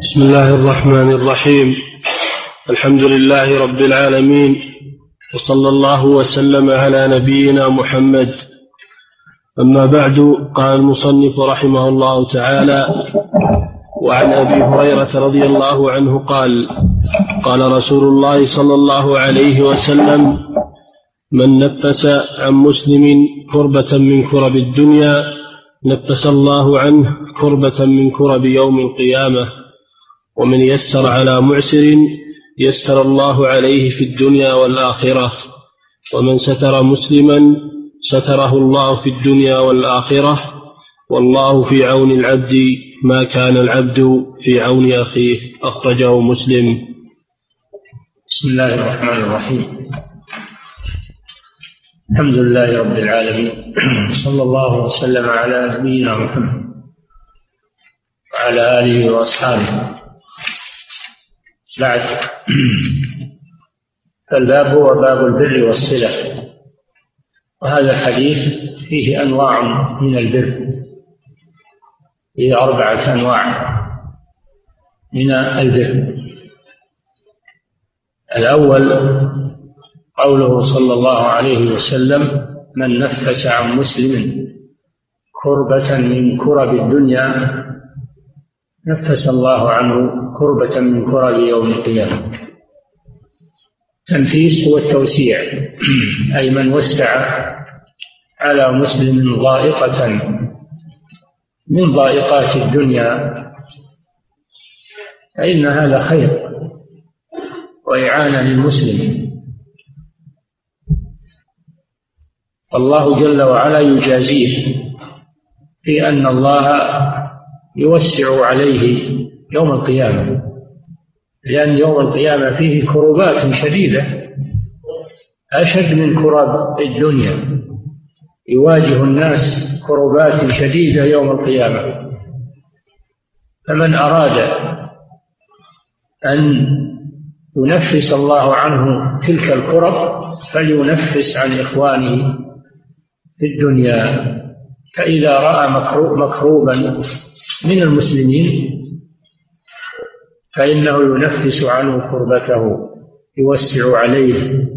بسم الله الرحمن الرحيم. الحمد لله رب العالمين. وصلى الله وسلم على نبينا محمد. أما بعد قال المصنف رحمه الله تعالى وعن أبي هريرة رضي الله عنه قال قال رسول الله صلى الله عليه وسلم من نفس عن مسلم كربة من كرب الدنيا نفس الله عنه كربة من كرب يوم القيامة. ومن يسر على معسر يسر الله عليه في الدنيا والآخرة. ومن ستر مسلما ستره الله في الدنيا والآخرة. والله في عون العبد ما كان العبد في عون أخيه أخرجه مسلم. بسم الله الرحمن الرحيم. الحمد لله رب العالمين. صلى الله وسلم على نبينا محمد وعلى آله وأصحابه. بعد. فالباب هو باب البر والصلة. وهذا الحديث فيه أنواع من البر. فيه أربعة أنواع من البر. الأول قوله صلى الله عليه وسلم من نفس عن مسلم كربة من كرب الدنيا نفس الله عنه كربة من كرب يوم القيامة. تنفيس هو التوسيع أي من وسع على مسلم ضائقة من ضائقات الدنيا فإن هذا خير وإعانة للمسلم. الله جل وعلا يجازيه في أن الله يوسع عليه يوم القيامة لأن يوم القيامة فيه كروبات شديدة أشد من كرب الدنيا. يواجه الناس كروبات شديدة يوم القيامة. فمن أراد أن ينفس الله عنه تلك الكرب فلينفس عن إخوانه في الدنيا. فإذا رأى مكروبا من المسلمين فإنه ينفس عنه كربته يوسع عليه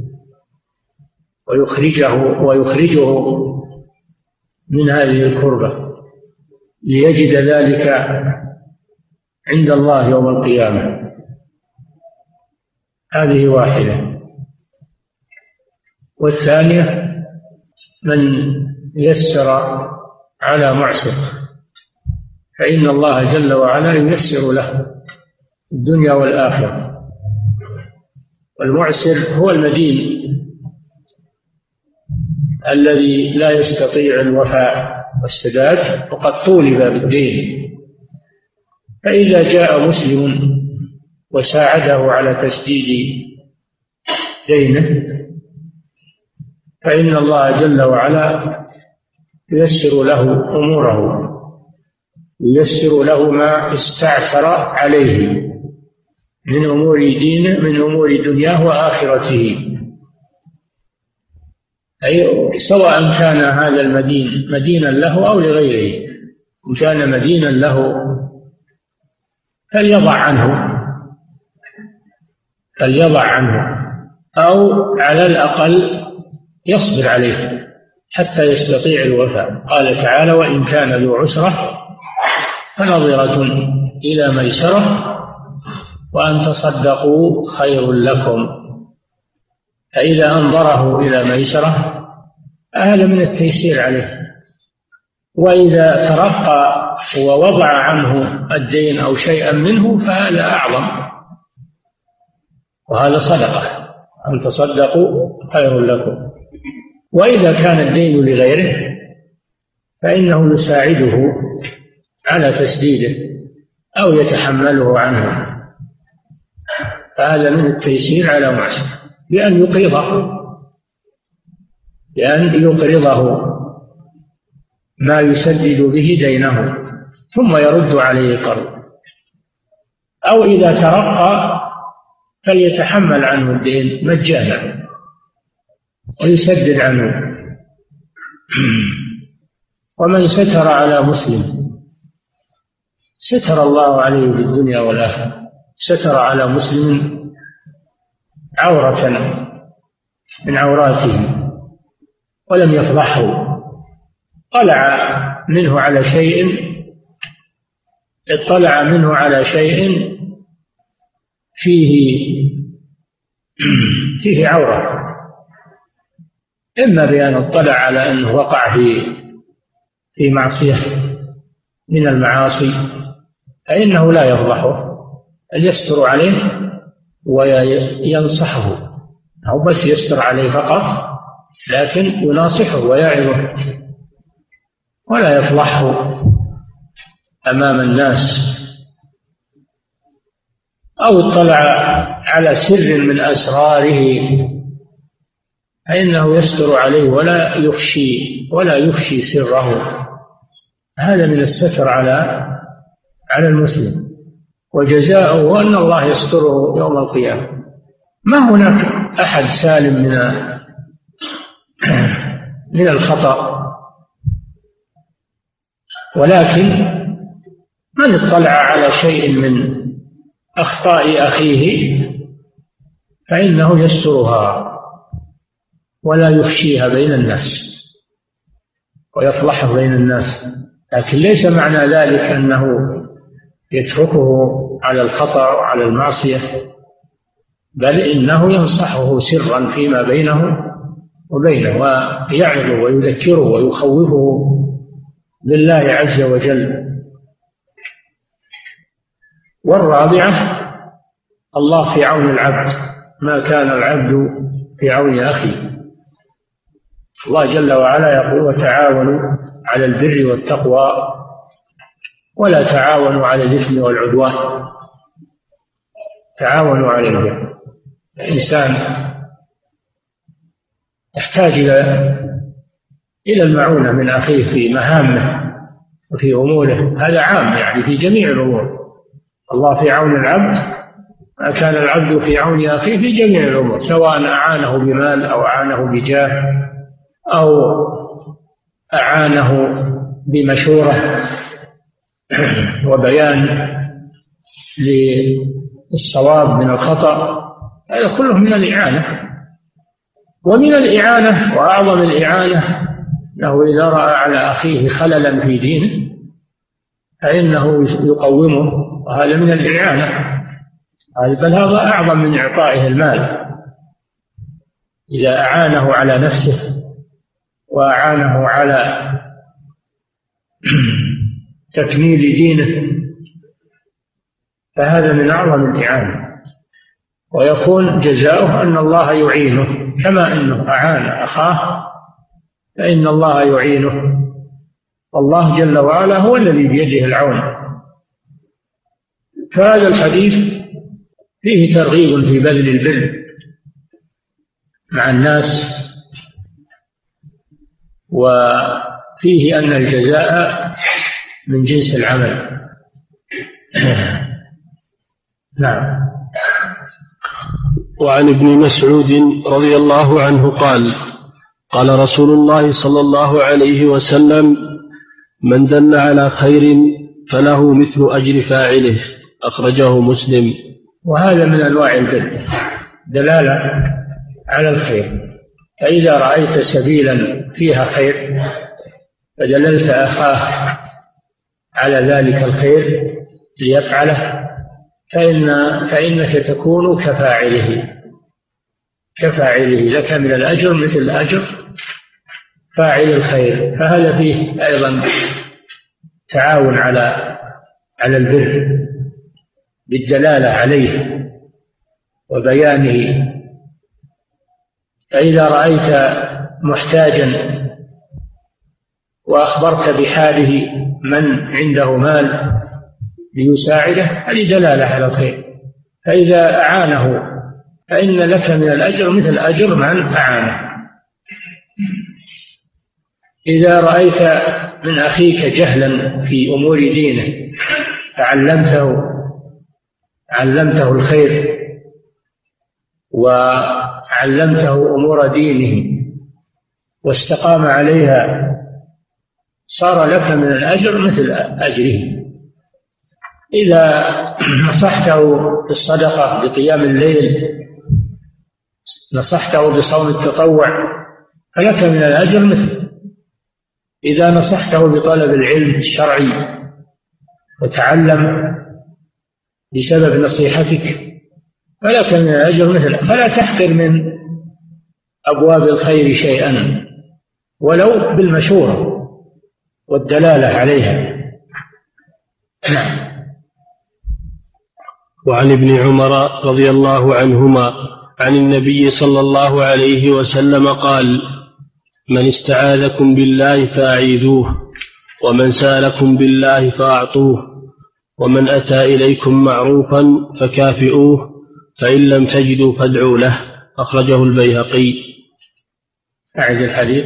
ويخرجه ويخرجه من هذه الكربة ليجد ذلك عند الله يوم القيامة. هذه واحدة. والثانية من يسر على معسر. فإن الله جل وعلا ييسر له الدنيا والآخرة. والمعسر هو المدين الذي لا يستطيع الوفاء والسداد وقد طولب بالدين. فإذا جاء مسلم وساعده على تسديد دينه فإن الله جل وعلا ييسر له أموره. ييسر له ما استعسر عليه من أمور دينه من أمور دنياه وآخرته. أي سواء كان هذا المدين مدينا له أو لغيره. إن كان مدينا له فليضع عنه. فليضع عنه. أو على الأقل يصبر عليه حتى يستطيع الوفاء. قال تعالى وإن كان ذو عسرة فنظرة إلى ميسرة وأن تصدقوا خير لكم. فإذا أنظره إلى ميسرة هذا من التيسير عليه. وإذا ترقى ووضع عنه الدين أو شيئا منه فهذا أعظم. وهذا صدقة. أن تصدقوا خير لكم. وإذا كان الدين لغيره فإنه يساعده على تسديده أو يتحمله عنه. فهذا من التيسير على معسر. بأن يقرضه. بأن يقرضه ما يسدد به دينه. ثم يرد عليه القرض أو إذا ترقى فليتحمل عنه الدين مجانا. ويسدد عنه. ومن ستر على مسلم ستر الله عليه في الدنيا والآخرة. ستر على مسلم عورة من عوراته ولم يفضحه. طلع منه على شيء اطلع منه على شيء فيه فيه عورة. إما بأن اطلع على أنه وقع في في معصية من المعاصي. فإنه لا يفضحه بل يستر عليه وينصحه. أو بس يستر عليه فقط لكن يناصحه ويعظه. ولا يفضحه أمام الناس أو اطلع على سر من أسراره. فإنه يستر عليه ولا يخشي ولا يفشي سره. هذا من الستر على على المسلم وجزاؤه أن الله يستره يوم القيامة. ما هناك أحد سالم من من الخطأ؟ ولكن من اطلع على شيء من أخطاء أخيه فإنه يسترها ولا يفشيها بين الناس ويفضحه بين الناس. لكن ليس معنى ذلك أنه يتركه على الخطأ وعلى المعصية بل إنه ينصحه سرا فيما بينه وبينه ويعظه ويذكره ويخوفه بالله عز وجل. والرابعة الله في عون العبد ما كان العبد في عون أخيه الله جل وعلا يقول وتعاونوا على البر والتقوى ولا تعاونوا على الإثم والعدوان. تعاونوا على البر الإنسان يحتاج إلى إلى المعونة من أخيه في مهامه وفي أموره. هذا عام يعني في جميع الأمور. الله في عون العبد ما كان العبد في عون أخيه في جميع الأمور سواء أعانه بمال أو أعانه بجاه أو أعانه بمشورة. وبيان للصواب من الخطأ هذا كله من الإعانة. ومن الإعانة وأعظم الإعانة له إذا رأى على أخيه خللا في دينه فإنه يقومه وهذا من الإعانة. بل هذا أعظم من إعطائه المال. إذا أعانه على نفسه وأعانه على تكميل دينه فهذا من أعظم الإعانة. ويكون جزاؤه أن الله يعينه كما أنه أعان أخاه فإن الله يعينه. والله جل وعلا هو الذي بيده العون. فهذا الحديث فيه ترغيب في بذل البر مع الناس وفيه أن الجزاء من جنس العمل. نعم. وعن ابن مسعود رضي الله عنه قال قال رسول الله صلى الله عليه وسلم من دل على خير فله مثل أجر فاعله. أخرجه مسلم. وهذا من أنواع البر دلالة على الخير. فإذا رأيت سبيلا فيها خير فدللت أخاه على ذلك الخير ليفعله فإن فإنك تكون كفاعله. كفاعله. لك من الأجر مثل أجر فاعل الخير. فهذا فيه أيضا تعاون على على البر بالدلالة عليه وبيانه. فإذا رأيت محتاجا وأخبرت بحاله من عنده مال ليساعده هذه دلالة على الخير. فإذا أعانه فإن لك من الأجر مثل أجر من أعانه. إذا رأيت من أخيك جهلا في أمور دينه فعلمته علمته الخير وعلمته أمور دينه واستقام عليها صار لك من الأجر مثل أجره إذا نصحته بالصدقة بقيام الليل نصحته بصوم التطوع فلك من الأجر مثل. إذا نصحته بطلب العلم الشرعي وتعلم بسبب نصيحتك فلك من الأجر مثله فلا تحقر من أبواب الخير شيئا ولو بالمشورة. والدلالة عليها. نعم وعن ابن عمر رضي الله عنهما عن النبي صلى الله عليه وسلم قال من استعاذكم بالله فأعيذوه ومن سألكم بالله فأعطوه ومن أتى إليكم معروفا فكافئوه فإن لم تجدوا فادعوا له. أخرجه البيهقي. اعد الحديث.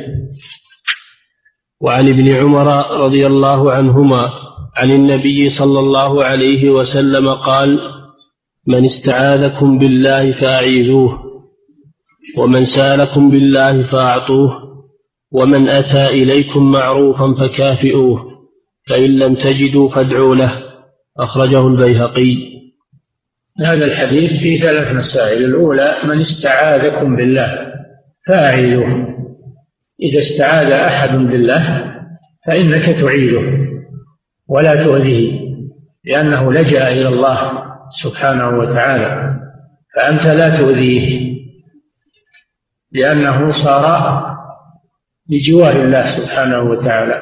وعن ابن عمر رضي الله عنهما عن النبي صلى الله عليه وسلم قال من استعاذكم بالله فأعيذوه ومن سألكم بالله فأعطوه ومن أتى إليكم معروفا فكافئوه فإن لم تجدوا فادعوا له أخرجه البيهقي. هذا الحديث فيه ثلاث مسائل الأولى من استعاذكم بالله فأعيذوه إذا استعاذ أحد بالله فإنك تعيذه ولا تؤذيه لأنه لجأ إلى الله سبحانه وتعالى فأنت لا تؤذيه لأنه صار بجوار الله سبحانه وتعالى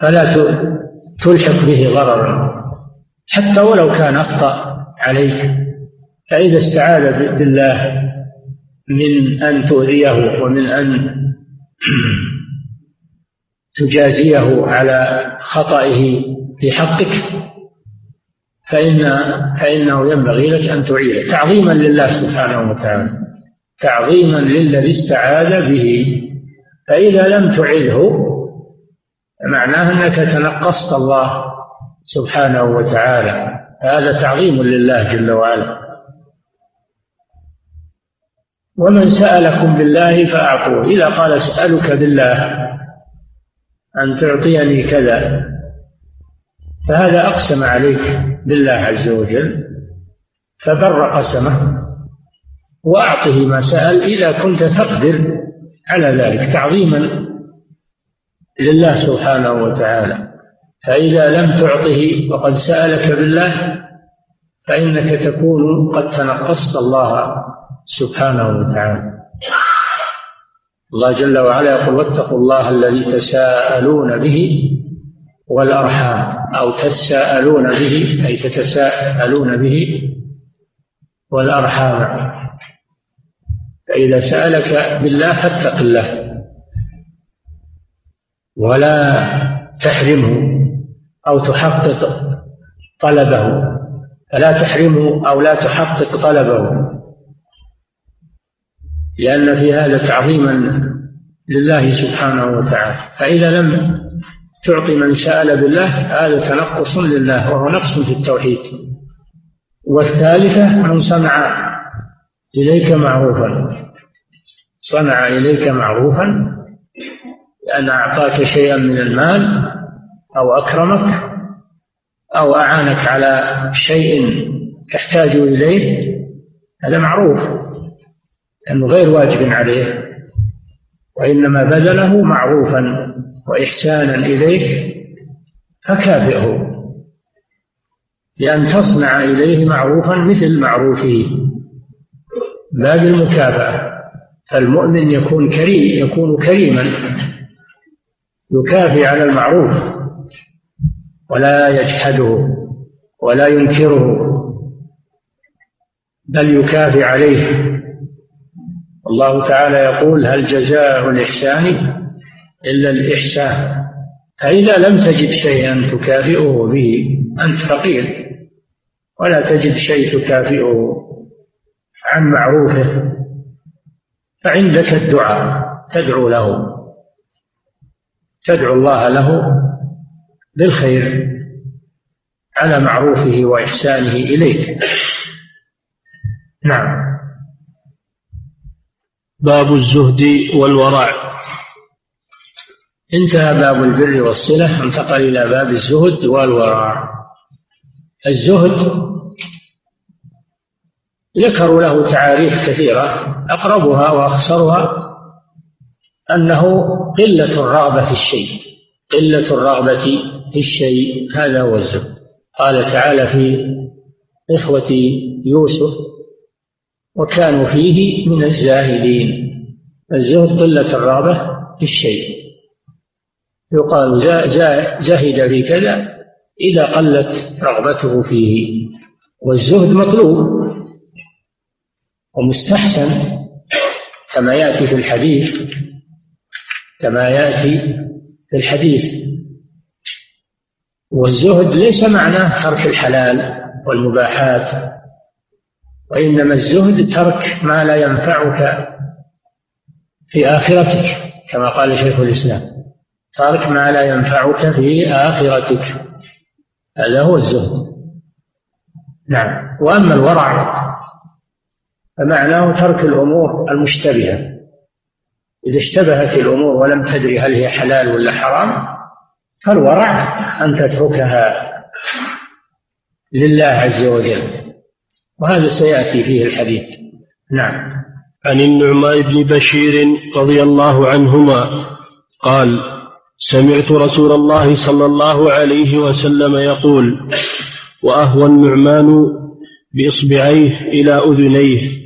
فلا تلحق به ضررا حتى ولو كان أخطأ عليك فإذا استعاذ بالله من أن تؤذيه ومن أن تجازيه على خطئه في حقك فإن فإنه ينبغي لك أن تعيده. تعظيما لله سبحانه وتعالى. تعظيما للذي استعاذ به. فإذا لم تعده معناه أنك تنقصت الله سبحانه وتعالى. هذا تعظيم لله جل وعلا. ومن سألكم بالله فأعطوه إذا قال أسألك بالله أن تعطيني كذا فهذا أقسم عليك بالله عز وجل فبر قسمه وأعطه ما سأل. إذا كنت تقدر على ذلك تعظيما لله سبحانه وتعالى. فإذا لم تعطه وقد سألك بالله فإنك تكون قد تنقصت الله سبحانه وتعالى. الله جل وعلا يقول واتقوا الله الذي تساءلون به والأرحام أو تساءلون به أي تتساءلون به والأرحام. فإذا سألك بالله فاتق الله ولا تحرمه أو تحقق طلبه. فلا تحرمه أو لا تحقق طلبه. لأن في هذا تعظيما لله سبحانه وتعالى. فإذا لم تعطي من سأل بالله هذا تنقص لله وهو نقص في التوحيد. والثالثة من صنع إليك معروفا. صنع إليك معروفا لأن أعطاك شيئا من المال أو أكرمك أو أعانك على شيء تحتاج إليه هذا معروف. لأنه غير واجب عليه وإنما بذله معروفا وإحسانا إليه فكافئه بأن تصنع إليه معروفا مثل معروفه. لا بالمكافأة فالمؤمن يكون كريم يكون كريما يكافئ على المعروف ولا يجحده ولا ينكره بل يكافئ عليه. الله تعالى يقول هل جزاء الإحسان إلا الإحسان؟ فإذا لم تجد شيئا تكافئه به أنت فقير. ولا تجد شيء تكافئه عن معروفه. فعندك الدعاء تدعو له. تدعو الله له بالخير على معروفه وإحسانه إليك. نعم. باب الزهد والورع. انتهى باب البر والصلة انتقل إلى باب الزهد والورع. الزهد ذكروا له تعاريف كثيرة أقربها وأخصرها أنه قلة الرغبة في الشيء. قلة الرغبة في الشيء هذا هو الزهد. قال تعالى في إخوة يوسف وكانوا فيه من الزاهدين الزهد قلة الرغبة في الشيء يقال زهد في كذا إذا قلت رغبته فيه. والزهد مطلوب ومستحسن كما يأتي في الحديث كما يأتي في الحديث. والزهد ليس معناه ترك الحلال والمباحات وإنما الزهد ترك ما لا ينفعك في آخرتك كما قال شيخ الإسلام. ترك ما لا ينفعك في آخرتك. هذا هو الزهد. نعم. وأما الورع فمعناه ترك الأمور المشتبهة. إذا اشتبهت الأمور ولم تدري هل هي حلال ولا حرام فالورع أن تتركها لله عز وجل. وهذا سيأتي فيه الحديث. نعم. عن النعمان بن بشير رضي الله عنهما قال سمعت رسول الله صلى الله عليه وسلم يقول وأهوى النعمان بإصبعيه إلى أذنيه.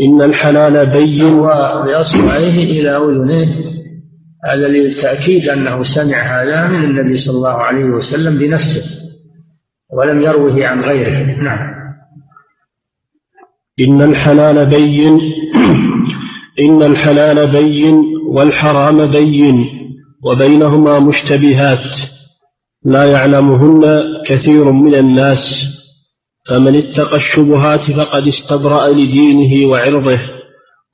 إن الحلال بين. وبأصبعيه إلى أذنيه. هذا للتأكيد أنه سمع هذا من النبي صلى الله عليه وسلم بنفسه ولم يروه عن غيره. نعم. إن الحلال بين إن الحلال بين والحرام بين وبينهما مشتبهات لا يعلمهن كثير من الناس فمن اتقى الشبهات فقد استبرأ لدينه وعرضه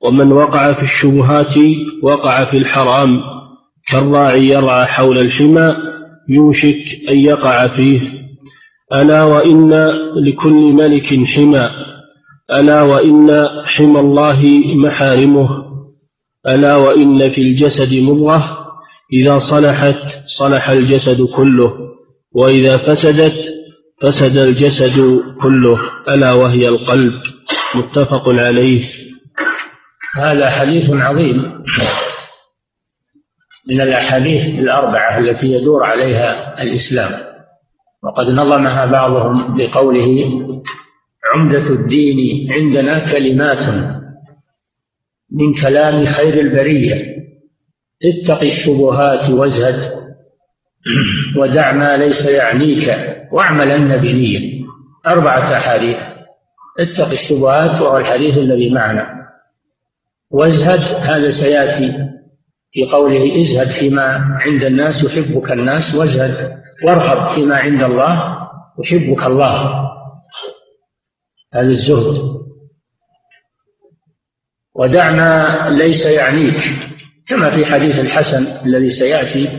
ومن وقع في الشبهات وقع في الحرام كالراعي يرعى حول الحمى يوشك أن يقع فيه ألا وإن لكل ملك حمى. ألا وإن حمى الله محارمه ألا وإن في الجسد مضغة إذا صلحت صلح الجسد كله وإذا فسدت فسد الجسد كله ألا وهي القلب. متفق عليه. هذا حديث عظيم. من الأحاديث الأربعة التي يدور عليها الإسلام وقد نظمها بعضهم بقوله عمدة الدين عندنا كلمات من كلام خير البرية. اتق الشبهات وازهد ودع ما ليس يعنيك واعملن بنية أربعة أحاديث. اتق الشبهات وهو الحديث الذي معنا. وازهد هذا سيأتي في قوله ازهد فيما عند الناس يحبك الناس وازهد وارغب فيما عند الله يحبك الله. هذا الزهد. ودع ما ليس يعنيك كما في حديث الحسن الذي سيأتي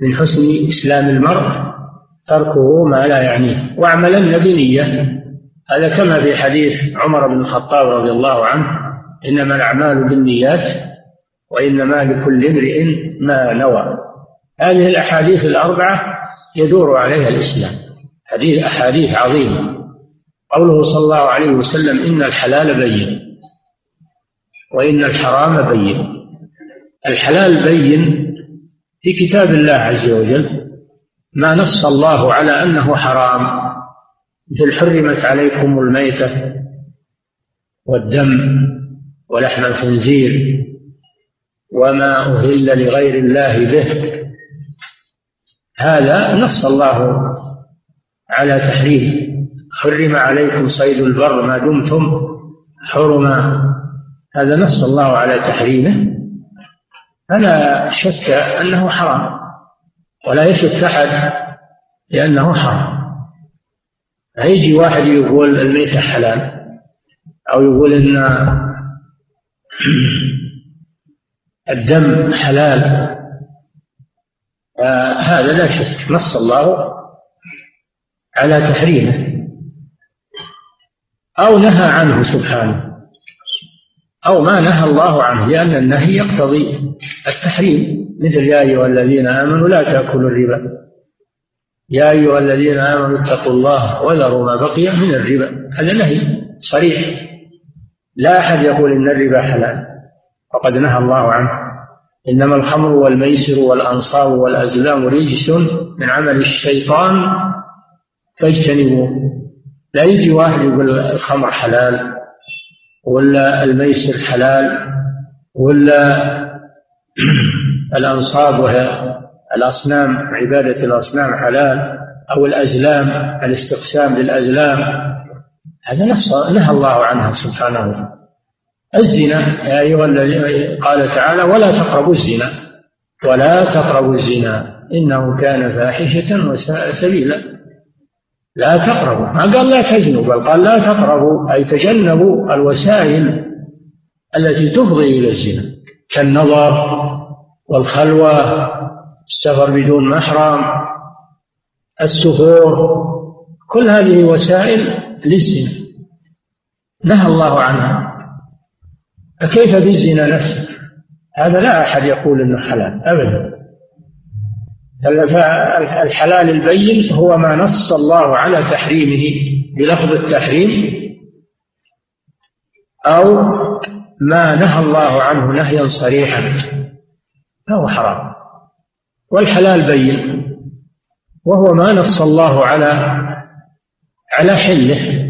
من حسن إسلام المرء تركه ما لا يعنيه. واعملن بنية هذا كما في حديث عمر بن الخطاب رضي الله عنه إنما الأعمال بالنيات وإنما لكل امرئ ما نوى. هذه الأحاديث الأربعة يدور عليها الإسلام. حديث أحاديث عظيمة. قوله صلى الله عليه وسلم إن الحلال بين وإن الحرام بين. الحلال بين في كتاب الله عز وجل ما نص الله على أنه حرام. مثل حرمت عليكم الميتة والدم ولحم الخنزير وما أهل لغير الله به. هذا نص الله على تحريم حرم عليكم صيد البر ما دمتم حرما هذا نص الله على تحريمه. فلا شك أنه حرام ولا يشك أحد لأنه حرام. هيجي واحد يقول الميتة حلال أو يقول إن الدم حلال آه هذا لا شك. نص الله على تحريمه. أو نهى عنه سبحانه. أو ما نهى الله عنه لأن النهي يقتضي التحريم. مثل يا أيها الذين آمنوا لا تأكلوا الربا. يا أيها الذين آمنوا اتقوا الله وذروا ما بقي من الربا. هذا نهي صريح. لا أحد يقول إن الربا حلال. فقد نهى الله عنه. إنما الخمر والميسر والأنصاب والأزلام رجس من عمل الشيطان فاجتنبوه. لا يجي واحد يقول الخمر حلال ولا الميسر حلال ولا الأنصاب وهي الأصنام عبادة الأصنام حلال أو الأزلام الاستقسام للأزلام. هذا نهى الله عنها سبحانه وتعالى. الزنا يا أيها الذين قال تعالى ولا تقربوا الزنا ولا تقربوا الزنا إنه كان فاحشة وساء سبيلا. لا تقربوا. ما قال لا تزنوا بل قال لا تقربوا أي تجنبوا الوسائل التي تفضي إلى الزنا. كالنظر والخلوة السفر بدون محرم السفور كل هذه وسائل للزنا. نهى الله عنها. فكيف بالزنا نفسه؟ هذا لا أحد يقول أنه حلال أبدا. الحلال البين هو ما نص الله على تحريمه بلفظ التحريم أو ما نهى الله عنه نهيا صريحا. فهو حرام. والحلال بين. وهو ما نص الله على على حله.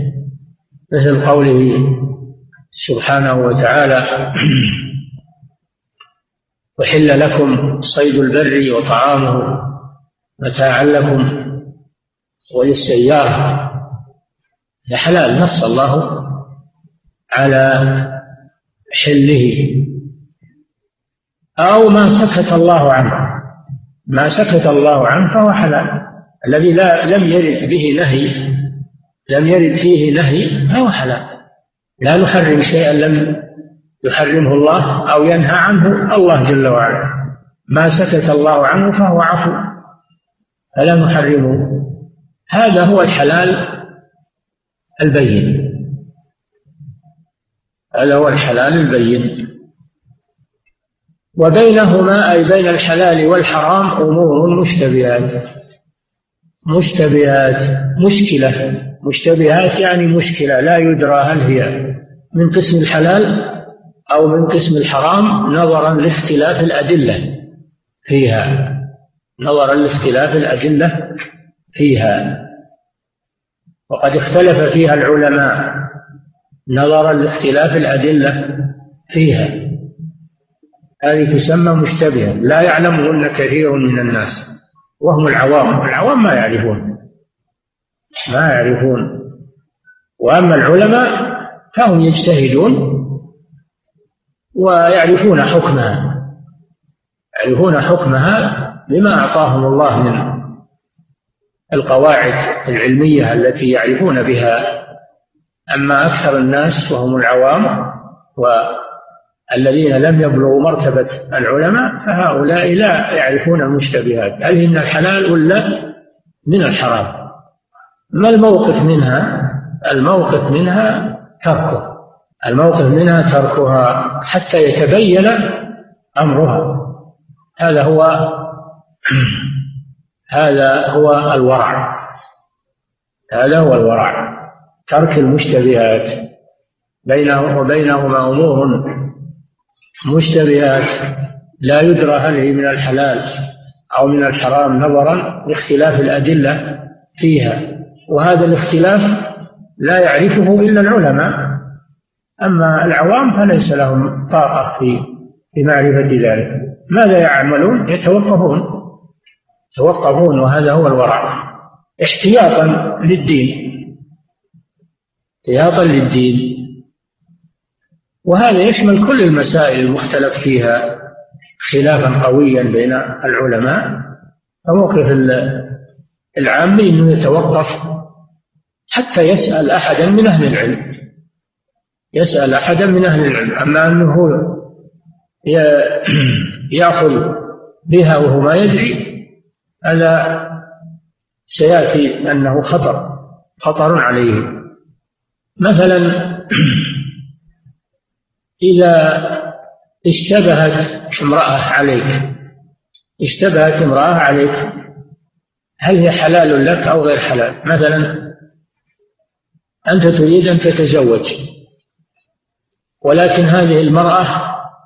مثل قوله سبحانه وتعالى وحل لكم صيد البر وطعامه متاعا لكم وللسيارة هذا حلال نص الله على حله. أو ما سكت الله عنه. ما سكت الله عنه فهو حلال. الذي لا لم يرد به نهي لم يرد فيه نهي فهو حلال. لا نحرم شيئا لم يحرمه الله أو ينهى عنه الله جل وعلا. ما سكت الله عنه فهو عفو. فلا نحرمه. هذا هو الحلال البين. هذا هو الحلال البين. وبينهما أي بين الحلال والحرام أمور مشتبهات. مشتبهات. مشكلة. مشتبهات يعني مشكلة. لا يدرى هل هي من قسم الحلال أو من قسم الحرام نظرا لاختلاف الأدلة فيها. نظرا لاختلاف الأدلة فيها. وقد اختلف فيها العلماء. نظرا لاختلاف الأدلة فيها. هذه تسمى مشتبهة. لا يعلمهن كثير من الناس. وهم العوام. العوام ما يعرفون. ما يعرفون. وأما العلماء فهم يجتهدون ويعرفون حكمها. يعرفون حكمها بما أعطاهم الله من القواعد العلمية التي يعرفون بها. أما أكثر الناس وهم العوام والذين لم يبلغوا مرتبة العلماء فهؤلاء لا يعرفون المشتبهات. هل من الحلال ولا من الحرام. ما الموقف منها؟ الموقف منها تركه. الموقف منها تركها حتى يتبين أمرها. هذا هو هذا هو الورع. هذا هو الورع. ترك المشتبهات بينه وبينهما أمور مشتبهات لا يدرى هل هي من الحلال أو من الحرام نظرا لاختلاف الأدلة فيها. وهذا الاختلاف لا يعرفه إلا العلماء. أما العوام فليس لهم طاقة في معرفة ذلك. ماذا يعملون؟ يتوقفون. يتوقفون وهذا هو الورع احتياطا للدين. احتياطا للدين. وهذا يشمل كل المسائل المختلف فيها. خلافا قويا بين العلماء. فموقف العامي إنه يتوقف حتى يسأل أحدا من أهل العلم. يسأل أحدا من أهل العلم أما أنه يأخذ بها وهو ما يدري هذا سيأتي أنه خطر خطر عليه. مثلا إذا اشتبهت امرأة عليك اشتبهت امرأة عليك هل هي حلال لك أو غير حلال؟ مثلا أنت تريد أن تتزوج. ولكن هذه المرأة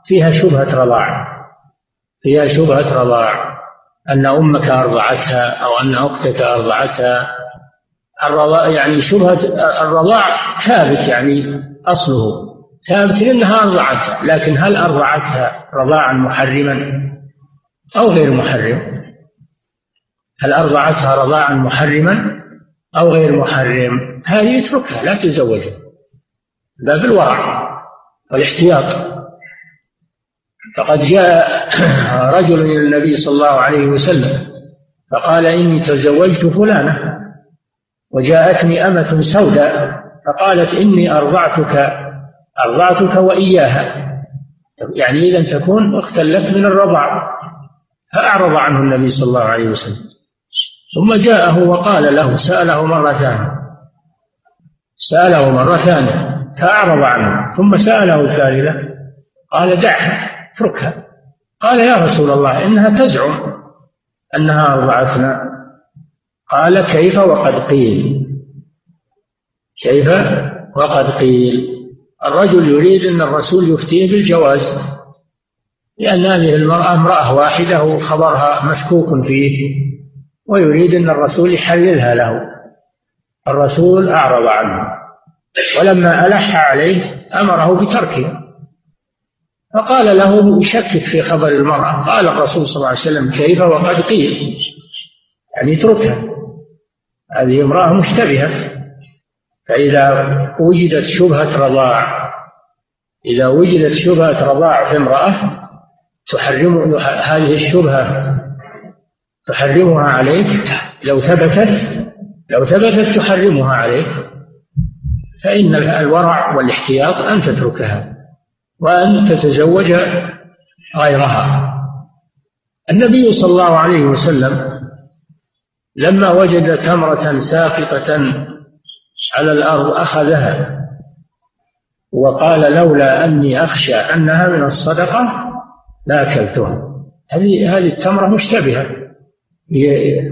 فيها شبهة رضاع فيها شبهة رضاع. أن أمك أرضعتها أو أن أختك أرضعتها. الرضاع يعني شبهة الرضاع ثابت يعني أصله. ثابت لأنها أرضعتها لكن هل أرضعتها رضاعا محرما أو غير محرم؟ هل أرضعتها رضاعا محرما أو غير محرم؟ هذه اتركها لا تزوجها باب الورع. والاحتياط. فقد جاء رجل إلى النبي صلى الله عليه وسلم فقال إني تزوجت فلانة وجاءتني أمة سوداء فقالت إني أرضعتك أرضعتك وإياها. يعني إذا تكون أختا لك من الرضاع فأعرض عنه النبي صلى الله عليه وسلم. ثم جاءه وقال له سأله مرة ثانية سأله مرة ثانية فأعرض عنه ثم سأله ثالثة قال دعها اتركها. قال يا رسول الله إنها تزعم أنها أرضعتنا. قال كيف وقد قيل؟ كيف وقد قيل؟ الرجل يريد أن الرسول يفتيه بالجواز لأن هذه المرأة امرأة واحدة وخبرها مشكوك فيه ويريد أن الرسول يحللها له. الرسول أعرض عنه. ولما ألح عليه أمره بتركها فقال له يشكك في خبر المرأة. قال الرسول صلى الله عليه وسلم كيف وقد قيل؟ يعني اتركها. هذه امرأة مشتبهة. فإذا وجدت شبهة رضاع إذا وجدت شبهة رضاع في امرأة تحرم هذه الشبهة تحرمها عليك. لو ثبتت لو ثبتت تحرمها عليك. فإن الورع والاحتياط أن تتركها وأن تتزوج غيرها. النبي صلى الله عليه وسلم لما وجد تمرة ساقطة على الأرض أخذها وقال لولا أني أخشى أنها من الصدقة لأكلتها. هذه هذه التمرة مشتبهة.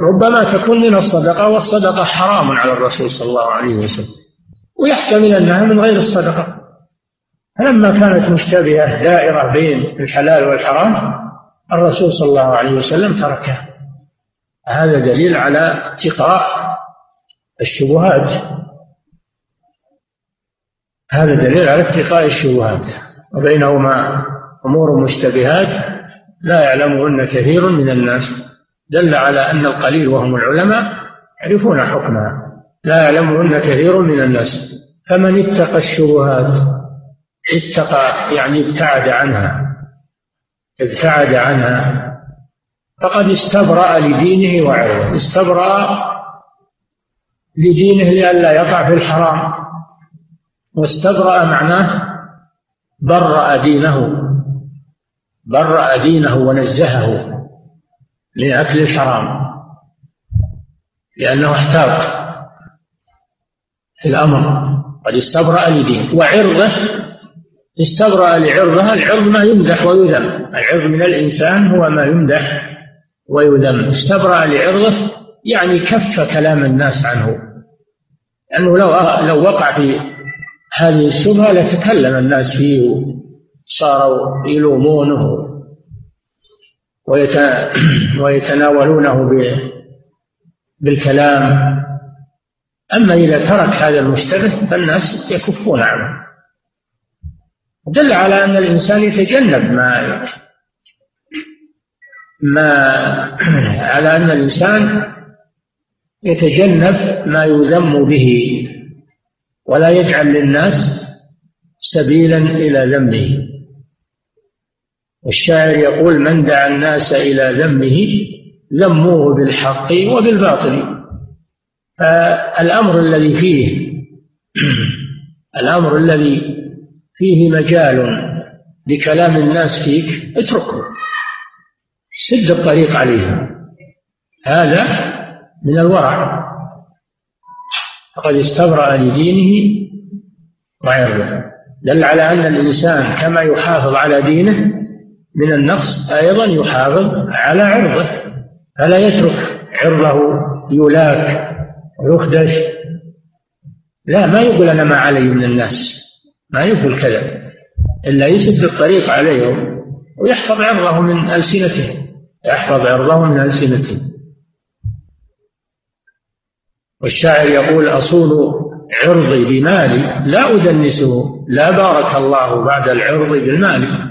ربما تكون من الصدقة والصدقة حرام على الرسول صلى الله عليه وسلم. ويحتمل أنها من غير الصدقة. فلما كانت مشتبهة دائرة بين الحلال والحرام الرسول صلى الله عليه وسلم تركها. هذا دليل على اتقاء الشبهات. هذا دليل على اتقاء الشبهات. وبينهما أمور مشتبهات لا يعلمهن كثير من الناس. دل على أن القليل وهم العلماء يعرفون حكمها. لا يعلمهن كثير من الناس فمن اتقى الشبهات اتقى يعني ابتعد عنها ابتعد عنها فقد استبرأ لدينه وعرضه. استبرأ لدينه لئلا يقع في الحرام واستبرأ معناه برأ دينه برأ دينه ونزهه من أكل الحرام لأنه احتاط. الأمر. قد استبرأ لدينه وعرضه استبرأ لعرضها العرض ما يمدح ويذم. العرض من الإنسان هو ما يمدح ويذم. استبرأ لعرضه يعني كف كلام الناس عنه. لأنه لو لو وقع في هذه الشبهة لتكلم الناس فيه صاروا يلومونه ويتناولونه بالكلام. أما إذا ترك هذا المشتبه فالناس يكفون عنه. دل على أن الإنسان يتجنب ما ما على أن الإنسان يتجنب ما يذم به ولا يجعل للناس سبيلا إلى ذمه. والشاعر يقول من دعا الناس إلى ذمه ذموه بالحق وبالباطل. فالأمر الذي فيه الأمر الذي فيه مجال لكلام الناس فيك اتركه. سد الطريق عليهم. هذا من الورع. فقد استبرأ لدينه وعرضه. دل على أن الإنسان كما يحافظ على دينه من النقص أيضا يحافظ على عرضه. فلا يترك عرضه يلاك. ويخدش. لا ما يقول أنا ما علي من الناس. ما يقول كذا. إلا يسد الطريق عليهم ويحفظ عرضه من ألسنتهم. يحفظ عرضه من ألسنتهم. والشاعر يقول أصول عرضي بمالي لا أدنسه. لا بارك الله بعد العرض بالمال.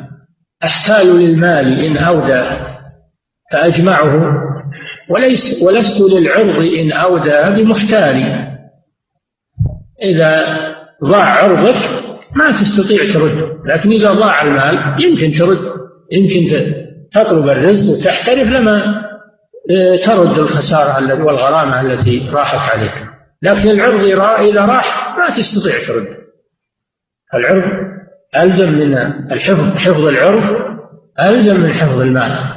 أحتال للمال إن أودى فأجمعه. وليس ولست للعرض إن أودى بمحتال إذا ضاع عرضك ما تستطيع ترد لكن إذا ضاع المال يمكن ترد يمكن تطلب الرزق وتحترف لما آه، ترد الخسارة والغرامة التي راحت عليك. لكن العرض إذا راح ما تستطيع ترد. العرض ألزم من الحفظ حفظ العرض ألزم من حفظ المال.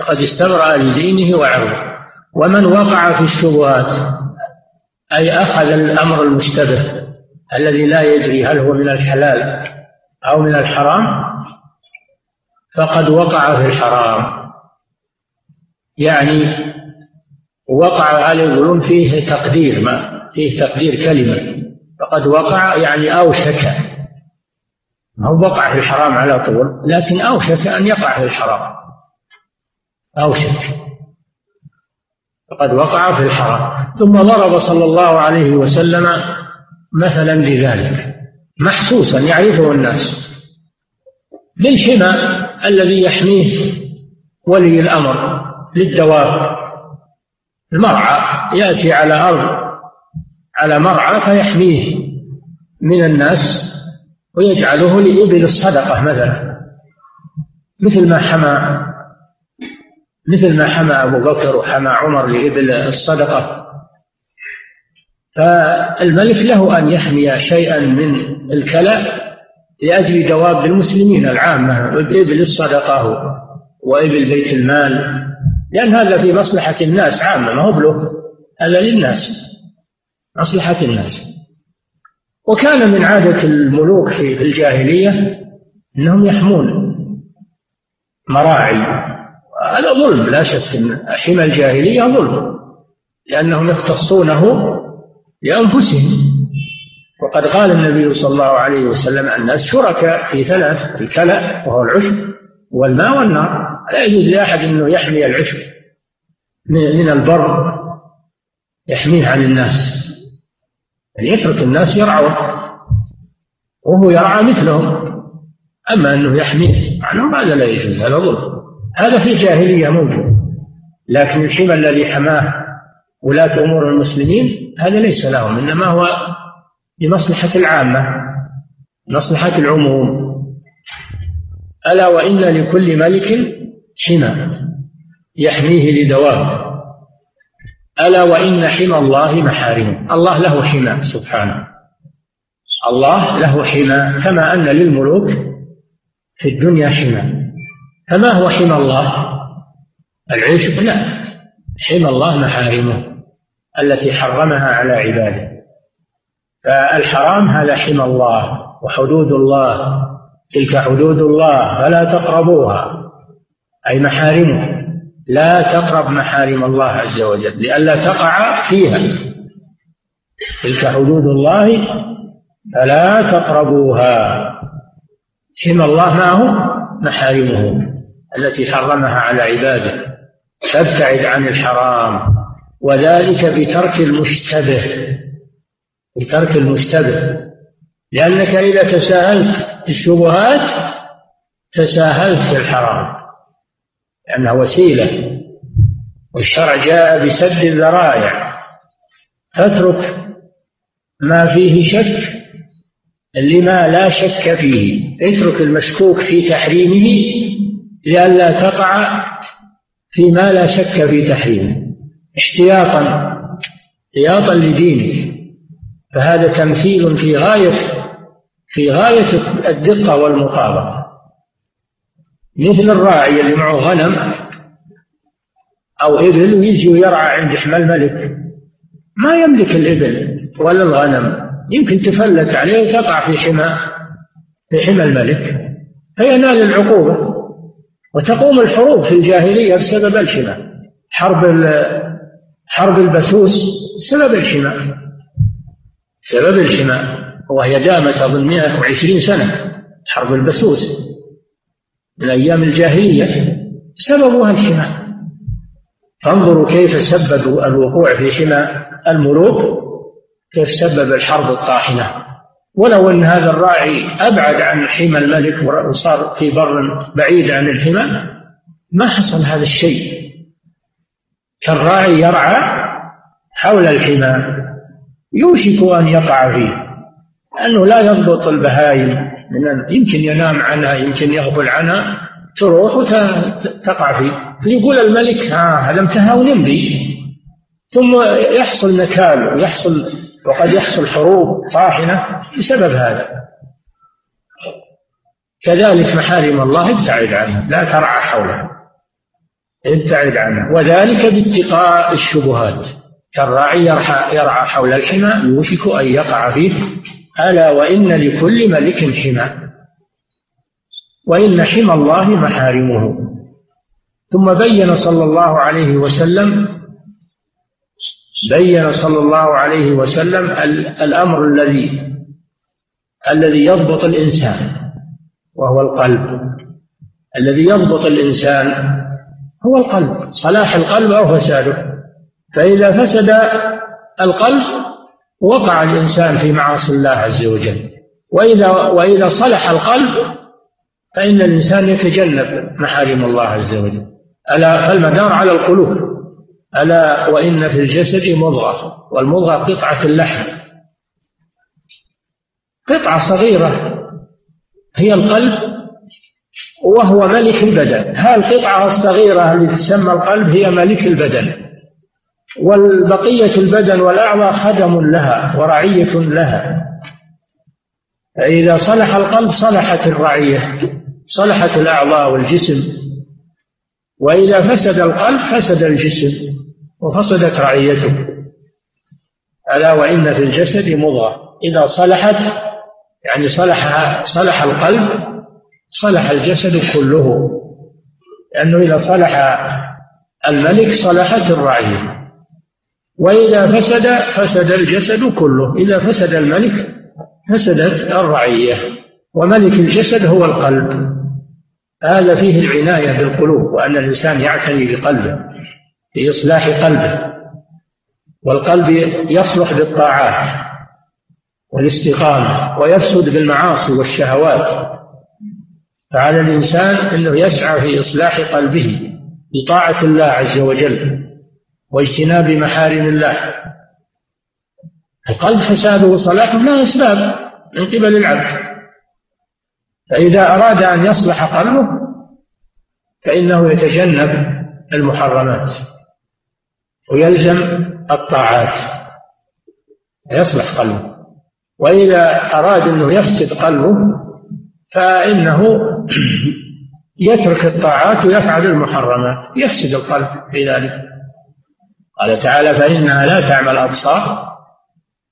فقد استبرأ لدينه وعرضه. ومن وقع في الشبهات أي أخذ الأمر المشتبه الذي لا يدري هل هو من الحلال أو من الحرام فقد وقع في الحرام. يعني وقع على يقولون فيه تقدير ما فيه تقدير كلمة. فقد وقع يعني أوشك. هو وقع في الحرام على طول لكن أوشك أن يقع في الحرام. أوشك فقد وقع في الحرام. ثم ضرب صلى الله عليه وسلم مثلا لذلك. محسوسا يعرفه الناس. بالحمى الذي يحميه ولي الأمر للدواب. المرعى يأتي على أرض على مرعى فيحميه من الناس ويجعله لإبل الصدقة مثلا. مثل ما حمى مثل ما حمى أبو بكر وحمى عمر لإبل الصدقة. فالملك له أن يحمي شيئا من الكلى لأجل دواب المسلمين العامة إبل الصدقة وإبل بيت المال لأن هذا في مصلحة الناس عامة ما هو له هذا للناس مصلحة الناس. وكان من عادة الملوك في الجاهلية أنهم يحمون مراعي هذا ظلم لا شك أن حمى الجاهلية ظلم لأنهم يختصونه لأنفسهم. وقد قال النبي صلى الله عليه وسلم الناس شركاء في ثلاث الكلى وهو العشب والماء والنار. لا يجوز لأحد أنه يحمي العشب من البر يحميه عن الناس. يعني يترك الناس يرعون وهو يرعى مثلهم. أما أنه يحميه عنهم هذا لا يجوز هذا ظلم. هذا في الجاهلية موجود لكن الحمى الذي حماه ولاة أمور المسلمين هذا ليس لهم إنما هو لمصلحة العامة مصلحة العموم. ألا وإن لكل ملك حمى يحميه لدوام. ألا وإن حمى الله محارم الله له حمى سبحانه. الله له حمى كما أن للملوك في الدنيا حمى. فما هو حمى الله؟ العشب لا حمى الله محارمه التي حرمها على عباده. فالحرام هذا حمى الله وحدود الله. تلك حدود الله فلا تقربوها. أي محارمه. لا تقرب محارم الله عز وجل لئلا تقع فيها. تلك حدود الله فلا تقربوها. حمى الله معه محارمه. التي حرمها على عباده فابتعد عن الحرام وذلك بترك المشتبه بترك المشتبه. لأنك إذا تساهلت الشبهات تساهلت في الحرام لأنها وسيلة والشرع جاء بسد الذرائع. فاترك ما فيه شك لما لا شك فيه اترك المشكوك في تحريمه لئلا تقع فيما لا شك في تحريمه احتياطا احتياطا لدينك. فهذا تمثيل في غاية في غاية الدقة والمطابقة. مثل الراعي اللي معه غنم أو إبل ويجي ويرعى عند حمى الملك ما يملك الإبل ولا الغنم. يمكن تفلت عليه وتقع في حمى في حمى الملك. فينال العقوبة. وتقوم الحروب في الجاهلية بسبب الحمى حرب حرب البسوس سبب الحمى سبب الحمى وهي دامت أظن 120 سنة حرب البسوس. من أيام الجاهلية سببها الحمى فانظروا كيف سببوا الوقوع في حمى الملوك كيف سبب الحرب الطاحنة. ولو أن هذا الراعي أبعد عن حمى الملك وصار في بر بعيد عن الحمى ما حصل هذا الشيء. كالراعي يرعى حول الحمى يوشك أن يقع فيه أنه لا يضبط البهائم من يمكن ينام عنها يمكن يغفل عنها تروح وتقع فيه. فيقول الملك ها آه هذا متهاون بي ثم يحصل نكال ويحصل وقد يحصل حروب طاحنة بسبب هذا. كذلك محارم الله ابتعد عنها لا ترعى حولها ابتعد عنها وذلك باتقاء الشبهات. كالراعي يرعى حول الحمى يوشك أن يقع فيه. ألا وإن لكل ملك حمى. وإن حمى الله محارمه. ثم بين صلى الله عليه وسلم بين صلى الله عليه وسلم الأمر الذي الذي يضبط الإنسان وهو القلب. الذي يضبط الإنسان هو القلب. صلاح القلب أو فساده. فإذا فسد القلب وقع الإنسان في معاصي الله عز وجل. وإذا وإذا صلح القلب فإن الإنسان يتجنب محارم الله عز وجل. ألا فالمدار على القلوب. ألا وإن في الجسد مضغة والمضغة قطعة اللحم. قطعة صغيرة هي القلب وهو ملك البدن. هذه القطعة الصغيرة التي تسمى القلب هي ملك البدن. والبقية البدن والأعضاء خدم لها ورعية لها. فإذا صلح القلب صلحت الرعية صلحت الأعضاء والجسم. وإذا فسد القلب فسد الجسم وفسدت رعيته. ألا وإن في الجسد مضغة إذا صلحت يعني صلح صلح القلب صلح الجسد كله. لأنه إذا صلح الملك صلحت الرعية. وإذا فسد فسد الجسد كله. إذا فسد الملك فسدت الرعية. وملك الجسد هو القلب. هذا فيه العناية بالقلوب وأن الإنسان يعتني بقلبه بإصلاح قلبه والقلب يصلح بالطاعات والاستقامة ويفسد بالمعاصي والشهوات. فعلى الإنسان أنه يسعى في إصلاح قلبه بطاعة الله عز وجل واجتناب محارم الله. القلب فساده وصلاحه لا أسباب من قبل العبد. فإذا أراد أن يصلح قلبه فإنه يتجنب المحرمات ويلزم الطاعات يصلح قلبه. وإذا أراد أنه يفسد قلبه فإنه يترك الطاعات ويفعل المحرمات يفسد القلب في ذلك. قال تعالى فإنها لا تعمى الأبصار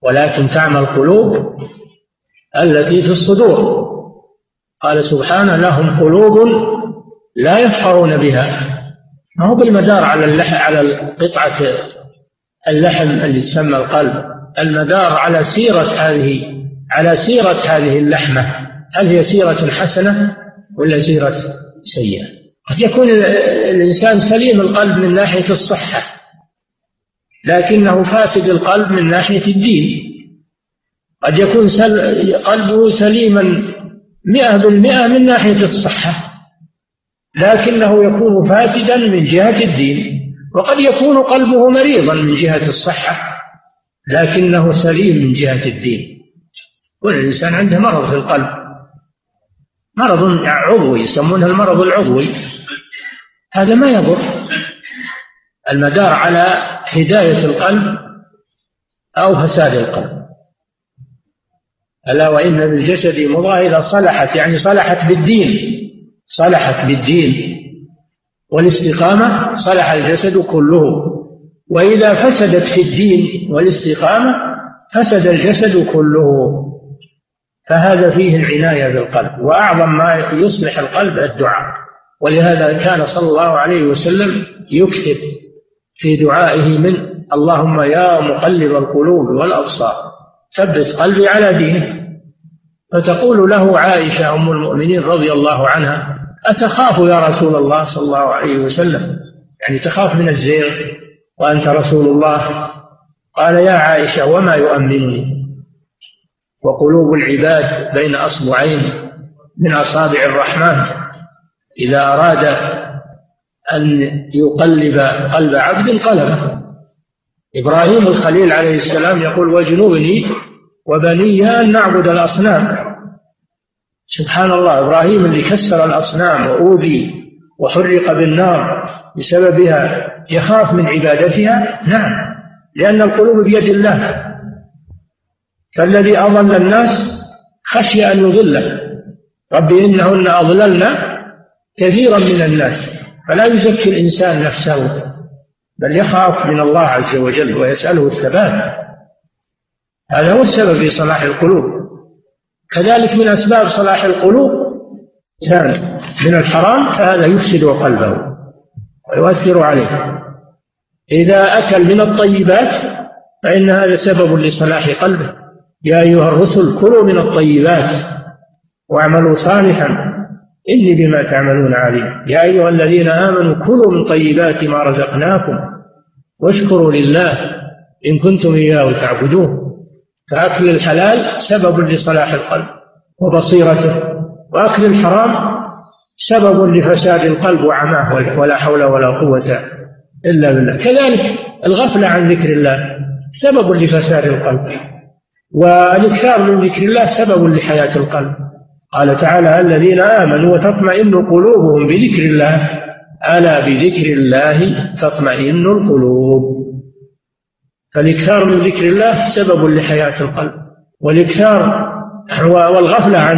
ولكن تعمى القلوب التي في الصدور. قال سبحانه لهم قلوب لا يفقهون بها. ما هو بالمدار على اللحم على قطعة اللحم اللي تسمى القلب. المدار على سيرة هذه على سيرة هذه اللحمة. هل هي سيرة حسنة ولا سيرة سيئة؟ قد يكون الإنسان سليم القلب من ناحية الصحة لكنه فاسد القلب من ناحية الدين. قد يكون سل... قلبه سليما مئة بالمئة من ناحية الصحة لكنه يكون فاسدا من جهة الدين وقد يكون قلبه مريضا من جهة الصحة لكنه سليم من جهة الدين. والإنسان عنده مرض في القلب مرض عضوي يسمونه المرض العضوي. هذا ما يضر. المدار على هداية القلب أو فساد القلب. ألا وإن بالجسد مضغة إذا صلحت يعني صلحت بالدين صلحت بالدين. والاستقامة صلح الجسد كله. وإذا فسدت في الدين والاستقامة فسد الجسد كله. فهذا فيه العناية بالقلب وأعظم ما يصلح القلب الدعاء. ولهذا كان صلى الله عليه وسلم يكثر في دعائه من اللهم يا مقلب القلوب والأبصار. ثبت قلبي على دينك فتقول له عائشة أم المؤمنين رضي الله عنها أتخاف يا رسول الله صلى الله عليه وسلم؟ يعني تخاف من الزيغ؟ وأنت رسول الله؟ قال يا عائشة وما يؤمنني؟ وقلوب العباد بين أصبعين من أصابع الرحمن. إذا أراد أن يقلب قلب عبد قلبه إبراهيم الخليل عليه السلام يقول وجنوبني وبني أن نعبد الأصنام. سبحان الله إبراهيم اللي كسر الأصنام وأوذي وحرق بالنار بسببها يخاف من عبادتها؟ نعم لأن القلوب بيد الله. فالذي أضل الناس خشي أن يضله رب إنهن أضللن كثيرا من الناس. فلا يزكي الإنسان نفسه. بل يخاف من الله عز وجل ويسأله الثبات. هذا هو السبب في صلاح القلوب. كذلك من أسباب صلاح القلوب إنسان من الحرام فهذا يفسد قلبه ويؤثر عليه. إذا أكل من الطيبات فإن هذا سبب لصلاح قلبه. يا أيها الرسل كلوا من الطيبات واعملوا صالحا. إني بما تعملون عليم. يا أيها الذين آمنوا كلوا من طيبات ما رزقناكم واشكروا لله إن كنتم إياه تعبدون. فأكل الحلال سبب لصلاح القلب وبصيرته وأكل الحرام سبب لفساد القلب وعماه ولا حول ولا قوة إلا بالله. كذلك الغفلة عن ذكر الله سبب لفساد القلب والإكثار من ذكر الله سبب لحياة القلب. قال تعالى الذين آمنوا وتطمئن قلوبهم بذكر الله. ألا بذكر الله تطمئن القلوب. فالإكثار من ذكر الله سبب لحياة القلب والإكثار والغفلة عن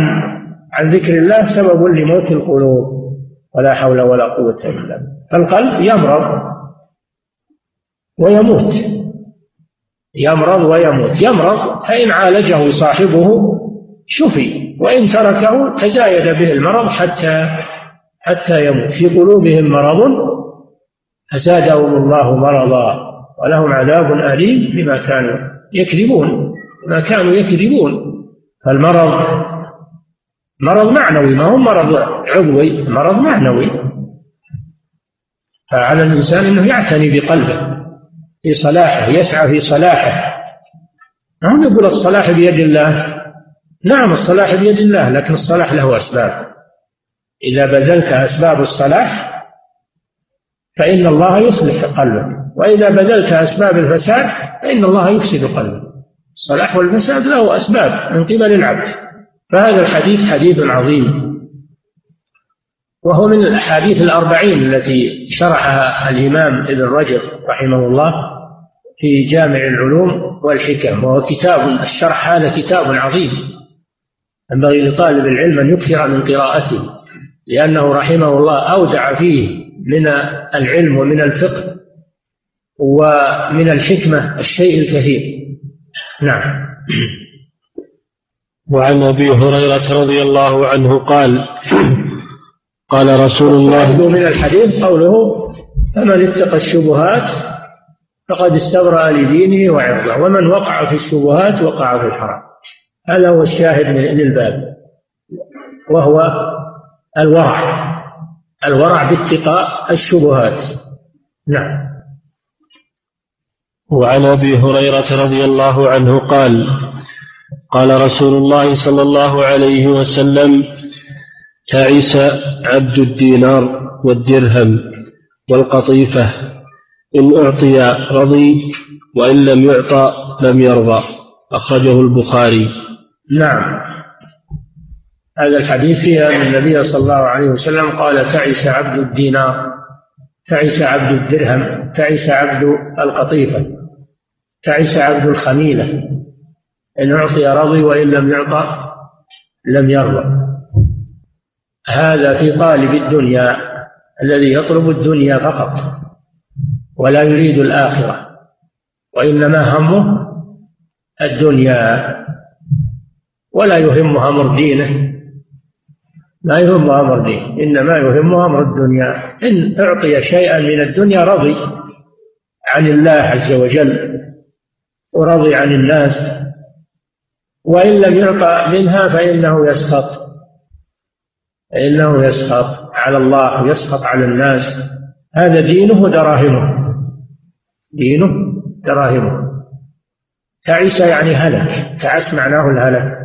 عن ذكر الله سبب لموت القلوب. ولا حول ولا قوة إلا بالله. فالقلب يمرض ويموت. يمرض ويموت. يمرض فإن عالجه صاحبه شفي. وإن تركه تزايد به المرض حتى حتى يموت. في قلوبهم مرض فزادهم الله مرضا ولهم عذاب أليم بما كانوا يكذبون ما كانوا يكذبون. فالمرض مرض معنوي ما هو مرض عضوي مرض معنوي. فعلى الإنسان أنه يعتني بقلبه في صلاحه يسعى في صلاحه. ما هو يقول الصلاح بيد الله؟ نعم الصلاح بيد الله لكن الصلاح له أسباب. إذا بذلت أسباب الصلاح فإن الله يصلح قلبك. وإذا بذلت أسباب الفساد فإن الله يفسد قلبك. الصلاح والفساد له أسباب من قبل العبد. فهذا الحديث حديث عظيم. وهو من الأحاديث الأربعين التي شرحها الإمام ابن رجب رحمه الله في جامع العلوم والحكم وهو كتاب الشرح هذا كتاب عظيم. ينبغي لطالب العلم أن يكثر من قراءته لأنه رحمه الله أودع فيه من العلم ومن الفقه ومن الحكمة الشيء الكثير. نعم. وعن أبي هريرة رضي الله عنه قال قال رسول الله من الحديث قوله فمن اتقى الشبهات فقد استبرأ لدينه وعرضه ومن وقع في الشبهات وقع في الحرام. هذا هو الشاهد للباب وهو الورع الورع باتقاء الشبهات. نعم. وعن أبي هريرة رضي الله عنه قال قال رسول الله صلى الله عليه وسلم تعس عبد الدينار والدرهم والقطيفة إن أعطي رضي وإن لم يعطى لم يرضى. أخرجه البخاري. نعم. هذا الحديث فيها أن النبي صلى الله عليه وسلم قال تعس عبد الدينار تعس عبد الدرهم تعس عبد القطيفة تعس عبد الخميلة. إن أعطي رضي وإن لم يعطى لم يرضى. هذا في طالب الدنيا الذي يطلب الدنيا فقط ولا يريد الآخرة وإنما همه الدنيا. ولا يهمه أمر دينه. لا يهمه أمر دينه. إنما يهمه أمر الدنيا. إن أعطي شيئا من الدنيا رضي عن الله عز وجل ورضي عن الناس. وإن لم يعطى منها فإنه يسخط فإنه يسخط على الله ويسخط على الناس. هذا دينه دراهمه. دينه دراهمه. تعس يعني هلك. تعس معناه الهلك.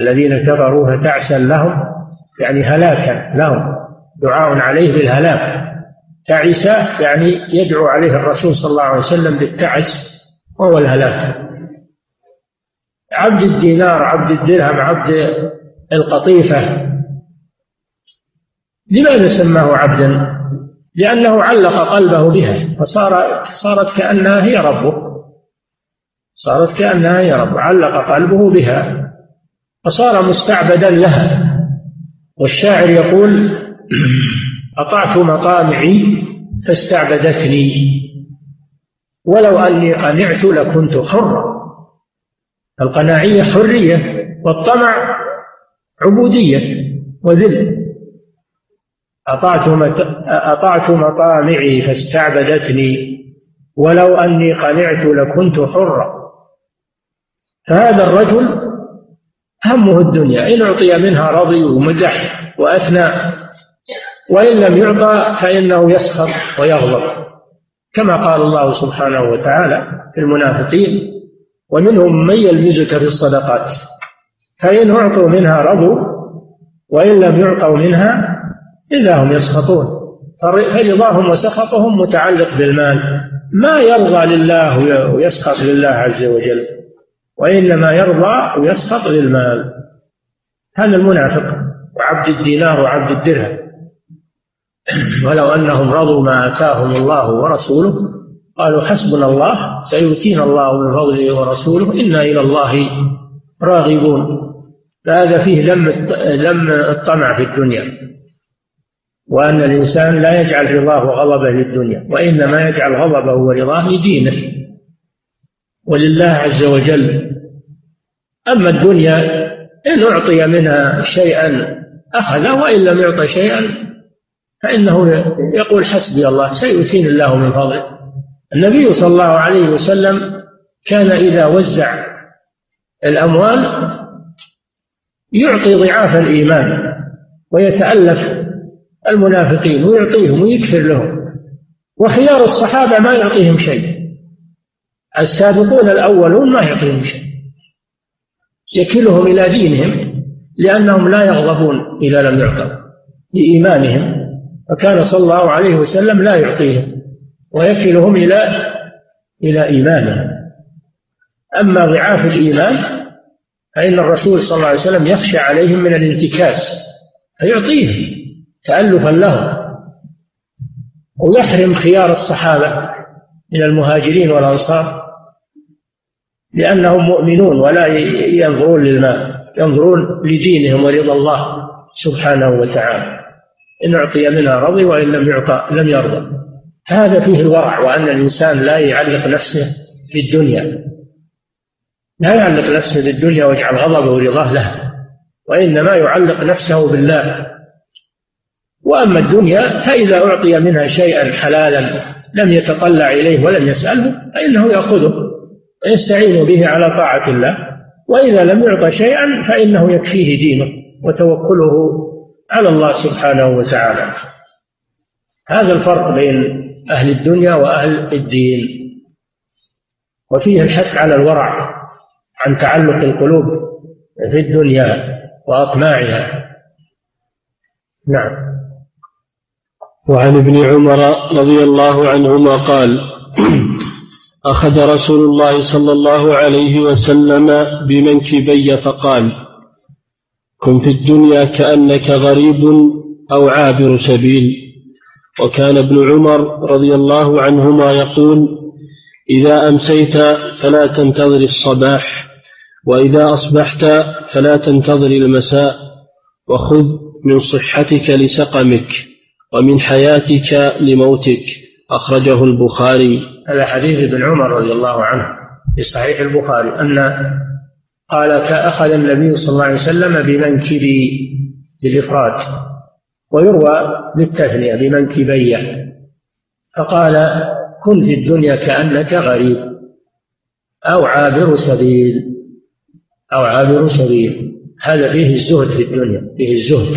الذين كفروا فتعسا لهم يعني هلاكا لهم دعاء عليه بالهلاك. تعس يعني يدعو عليه الرسول صلى الله عليه وسلم بالتعس وهو الهلاك. عبد الدينار عبد الدرهم عبد القطيفة. لماذا سماه عبدا؟ لأنه علق قلبه بها فصار صارت كأنها هي ربه. صارت كأنها هي ربه علق قلبه بها. فصار مستعبدا لها. والشاعر يقول أطعت مطامعي فاستعبدتني. ولو أني قنعت لكنت حرا القناعية حرية والطمع عبودية وذل. أطعت أطعت مطامعي فاستعبدتني. ولو أني قنعت لكنت حرا فهذا الرجل همه الدنيا إن أعطي منها رضي ومدح وأثنى وإن لم يعطى فإنه يسخط ويغضب. كما قال الله سبحانه وتعالى في المنافقين ومنهم من يلمزك في الصدقات فإن أعطوا منها رضوا وإن لم يعطوا منها إلا هم يسخطون. فرضاهم وسخطهم متعلق بالمال. ما يرضى لله ويسخط لله عز وجل. وإنما يرضى ويسخط للمال. هذا المنافق وعبد الدينار وعبد الدرهم. ولو أنهم رضوا ما آتاهم الله ورسوله قالوا حسبنا الله سيؤتينا الله من فضله ورسوله إنا إلى الله راغبون. فهذا فيه ذم ذم الطمع في الدنيا. وأن الإنسان لا يجعل رضاه وغضبه للدنيا وإنما يجعل غضبه ورضاه لدينه ولله عز وجل. أما الدنيا إن أعطي منها شيئا أخذ وإن لم يعطى شيئا فإنه يقول حسبي الله سيؤتيني الله من فضله. النبي صلى الله عليه وسلم كان إذا وزع الأموال يعطي ضعاف الإيمان ويتألف المنافقين ويعطيهم ويكثر لهم وخيار الصحابة ما يعطيهم شيء. السابقون الأولون ما يعطيهم شيء. يكلهم إلى دينهم لأنهم لا يغضبون إذا لم يعطوا لإيمانهم فكان صلى الله عليه وسلم لا يعطيهم ويكلهم إلى إلى إيمانهم. أما ضعاف الإيمان فإن الرسول صلى الله عليه وسلم يخشى عليهم من الانتكاس فيعطيهم تألفا لهم ويحرم خيار الصحابة من المهاجرين والأنصار. لأنهم مؤمنون ولا ينظرون للمال ينظرون لدينهم ورضا الله سبحانه وتعالى. إن أعطي منها رضي وإن لم يعطى لم يرضى. هذا فيه الورع وأن الإنسان لا يعلق نفسه بالدنيا لا يعلق نفسه بالدنيا ويجعل غضبه ورضاه لها وإنما يعلق نفسه بالله. وأما الدنيا فإذا أعطي منها شيئا حلالا لم يتطلع إليه ولم يسأله فإنه يأخذه. ويستعين به على طاعة الله وإذا لم يعط شيئا فإنه يكفيه دينه وتوكله على الله سبحانه وتعالى. هذا الفرق بين أهل الدنيا وأهل الدين وفيه الحث على الورع عن تعلق القلوب في الدنيا وأطماعها. نعم. وعن ابن عمر رضي الله عنهما قال أخذ رسول الله صلى الله عليه وسلم بمنكبي فقال كن في الدنيا كأنك غريب أو عابر سبيل. وكان ابن عمر رضي الله عنهما يقول إذا أمسيت فلا تنتظر الصباح وإذا أصبحت فلا تنتظر المساء وخذ من صحتك لسقمك ومن حياتك لموتك. أخرجه البخاري. هذا حديث ابن عمر رضي الله عنه في صحيح البخاري أن قال أخذ النبي صلى الله عليه وسلم بمنكبي بالإفراد ويروى بالتثنية بمنكبي فقال كن في الدنيا كأنك غريب أو عابر سبيل أو عابر سبيل. هذا فيه الزهد في الدنيا فيه الزهد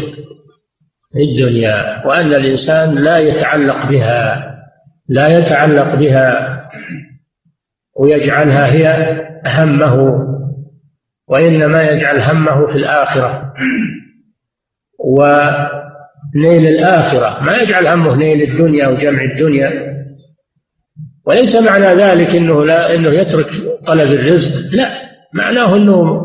في الدنيا وأن الإنسان لا يتعلق بها. لا يتعلق بها ويجعلها هي همه وإنما يجعل همه في الآخرة. ونيل الآخرة ما يجعل همه نيل الدنيا وجمع الدنيا. وليس معنى ذلك إنه لا إنه يترك طلب الرزق لا. معناه إنه